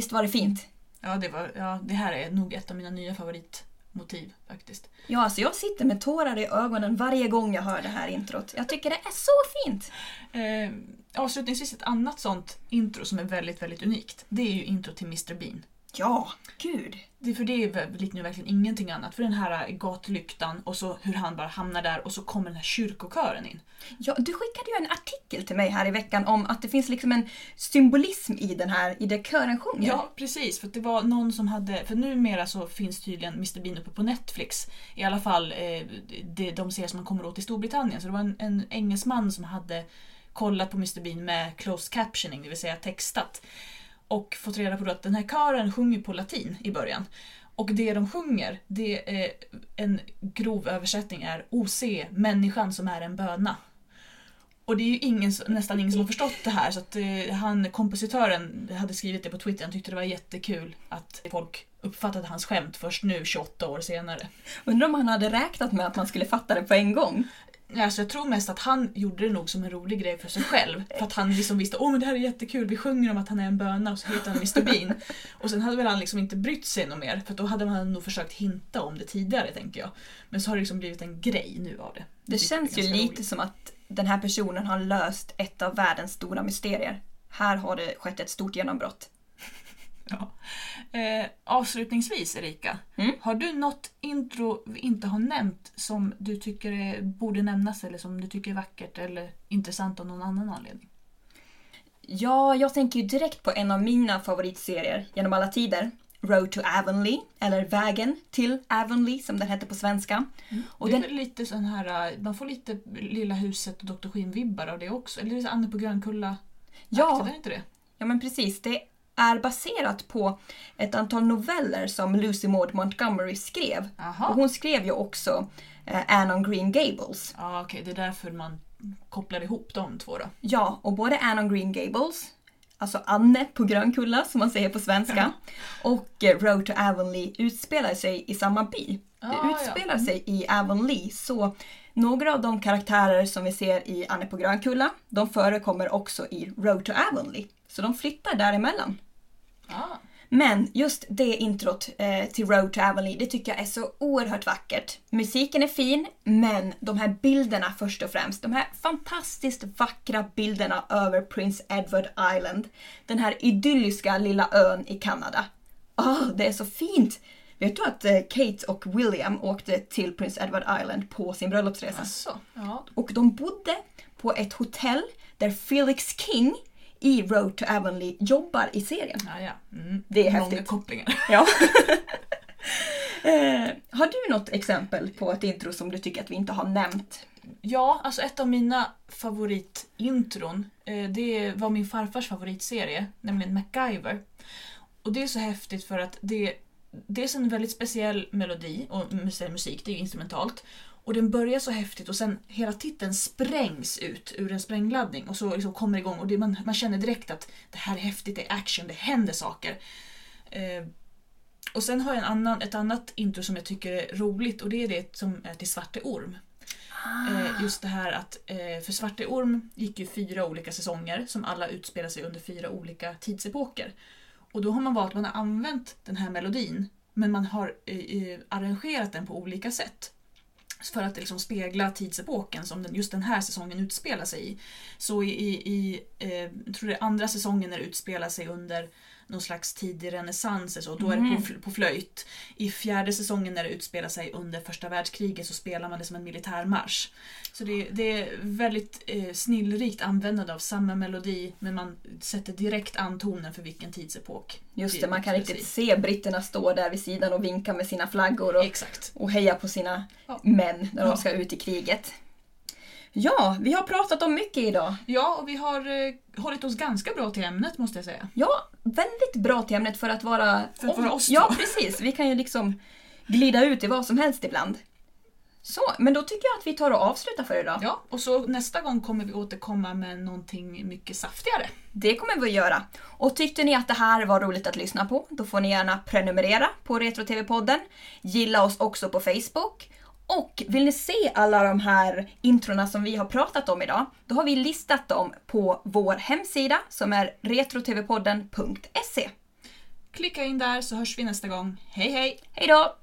Speaker 1: Visst var det fint?
Speaker 2: Ja det, var, ja, det här är nog ett av mina nya favoritmotiv faktiskt.
Speaker 1: Ja, alltså jag sitter med tårar i ögonen varje gång jag hör det här introt. Jag tycker det är så fint!
Speaker 2: Eh, avslutningsvis ett annat sånt intro som är väldigt, väldigt unikt. Det är ju intro till Mr Bean.
Speaker 1: Ja, gud.
Speaker 2: Det, för det är väl- liknar verkligen ingenting annat. För den här gatlyktan och så hur han bara hamnar där och så kommer den här kyrkokören in.
Speaker 1: Ja, du skickade ju en artikel till mig här i veckan om att det finns liksom en symbolism i den här, i det kören sjunger.
Speaker 2: Ja, precis. För det var någon som hade... För numera så finns tydligen Mr Bean uppe på Netflix. I alla fall eh, det, de serier som man kommer åt i Storbritannien. Så det var en, en engelsman som hade kollat på Mr Bean med closed captioning, det vill säga textat. Och fått reda på att den här kören sjunger på latin i början. Och det de sjunger, det är en grov översättning är OC, människan som är en böna. Och det är ju ingen, nästan ingen som har förstått det här så att eh, han, kompositören hade skrivit det på Twitter, han tyckte det var jättekul att folk uppfattade hans skämt först nu 28 år senare.
Speaker 1: Undrar om han hade räknat med att man skulle fatta det på en gång.
Speaker 2: Alltså jag tror mest att han gjorde det nog som en rolig grej för sig själv. För att han liksom visste åh men det här är jättekul, vi sjunger om att han är en böna och så heter han Mr Bean. Och sen hade väl han liksom inte brytt sig något mer för då hade man nog försökt hinta om det tidigare tänker jag. Men så har det liksom blivit en grej nu av det.
Speaker 1: Det
Speaker 2: jag
Speaker 1: känns ju lite
Speaker 2: roligt.
Speaker 1: som att den här personen har löst ett av världens stora mysterier. Här har det skett ett stort genombrott.
Speaker 2: Ja. Eh, avslutningsvis Erika,
Speaker 1: Mm.
Speaker 2: har du något intro vi inte har nämnt som du tycker är, borde nämnas eller som du tycker är vackert eller intressant av någon annan anledning?
Speaker 1: Ja, jag tänker ju direkt på en av mina favoritserier genom alla tider. Road to Avonlea, eller Vägen till Avonlea som den hette på svenska. Och
Speaker 2: det är
Speaker 1: den,
Speaker 2: lite sån här, äh, man får lite Lilla huset och Dr. Skinn-vibbar av det också. Eller är det Anne på Grönkulla?
Speaker 1: Ja.
Speaker 2: Är det inte det?
Speaker 1: ja men precis, det är baserat på ett antal noveller som Lucy Maud Montgomery skrev.
Speaker 2: Aha.
Speaker 1: Och hon skrev ju också eh, Anne on Green Gables.
Speaker 2: Ja, okej. Det är därför man kopplar ihop de två då.
Speaker 1: Ja, och både Anne on Green Gables, alltså Anne på Grönkulla som man säger på svenska, och eh, Road to Avonlea utspelar sig i samma by.
Speaker 2: Ah,
Speaker 1: det
Speaker 2: ja.
Speaker 1: utspelar sig i Avonlea, så några av de karaktärer som vi ser i Anne på Grönkulla, de förekommer också i Road to Avonlea. Så de flyttar däremellan.
Speaker 2: Ah.
Speaker 1: Men just det introt eh, till Road to Avonlea, det tycker jag är så oerhört vackert. Musiken är fin, men de här bilderna först och främst. De här fantastiskt vackra bilderna över Prince Edward Island. Den här idylliska lilla ön i Kanada. Åh, det är så fint! Vet du att eh, Kate och William åkte till Prince Edward Island på sin bröllopsresa?
Speaker 2: Så, ja.
Speaker 1: Och de bodde på ett hotell där Felix King i Road to Avonlea jobbar i serien.
Speaker 2: Ja, ja. Mm.
Speaker 1: Det är
Speaker 2: Många
Speaker 1: häftigt.
Speaker 2: kopplingar.
Speaker 1: Ja. eh, har du något exempel på ett intro som du tycker att vi inte har nämnt?
Speaker 2: Ja, alltså ett av mina favoritintron, eh, det var min farfars favoritserie, nämligen MacGyver. Och det är så häftigt för att det, det är en väldigt speciell melodi och mus- musik, det är ju instrumentalt. Och den börjar så häftigt och sen hela titeln sprängs ut ur en sprängladdning och så liksom kommer igång och det, man, man känner direkt att det här är häftigt, det är action, det händer saker. Eh, och sen har jag en annan, ett annat intro som jag tycker är roligt och det är det som är till Svarte Orm. Eh, just det här att, eh, för Svarte Orm gick ju fyra olika säsonger som alla utspelar sig under fyra olika tidsepoker. Och då har man valt, man har använt den här melodin men man har eh, arrangerat den på olika sätt. För att liksom spegla tidsepoken som den, just den här säsongen utspelar sig i. Så i, i, i eh, tror det andra säsongen när det utspelar sig under någon slags tidig renässans, så, då är det på, fl- på flöjt. I fjärde säsongen när det utspelar sig under första världskriget så spelar man det som en militärmarsch. Så det, det är väldigt eh, snillrikt användande av samma melodi men man sätter direkt antonen för vilken tidsepok.
Speaker 1: Just det, man kan riktigt se britterna stå där vid sidan och vinka med sina flaggor och,
Speaker 2: Exakt.
Speaker 1: och heja på sina
Speaker 2: Ja.
Speaker 1: män när
Speaker 2: Ja.
Speaker 1: de ska ut i kriget. Ja, vi har pratat om mycket idag.
Speaker 2: Ja, och vi har eh, hållit oss ganska bra till ämnet måste jag säga.
Speaker 1: Ja, väldigt bra till ämnet för att vara...
Speaker 2: För att vara oss
Speaker 1: Ja,
Speaker 2: två.
Speaker 1: precis. Vi kan ju liksom glida ut i vad som helst ibland. Så, men då tycker jag att vi tar och avslutar för idag.
Speaker 2: Ja, och så nästa gång kommer vi återkomma med någonting mycket saftigare.
Speaker 1: Det kommer vi att göra. Och tyckte ni att det här var roligt att lyssna på, då får ni gärna prenumerera på Retro TV-podden. Gilla oss också på Facebook. Och vill ni se alla de här introna som vi har pratat om idag, då har vi listat dem på vår hemsida som är retrotvpodden.se.
Speaker 2: Klicka in där så hörs vi nästa gång. Hej hej!
Speaker 1: Hej då!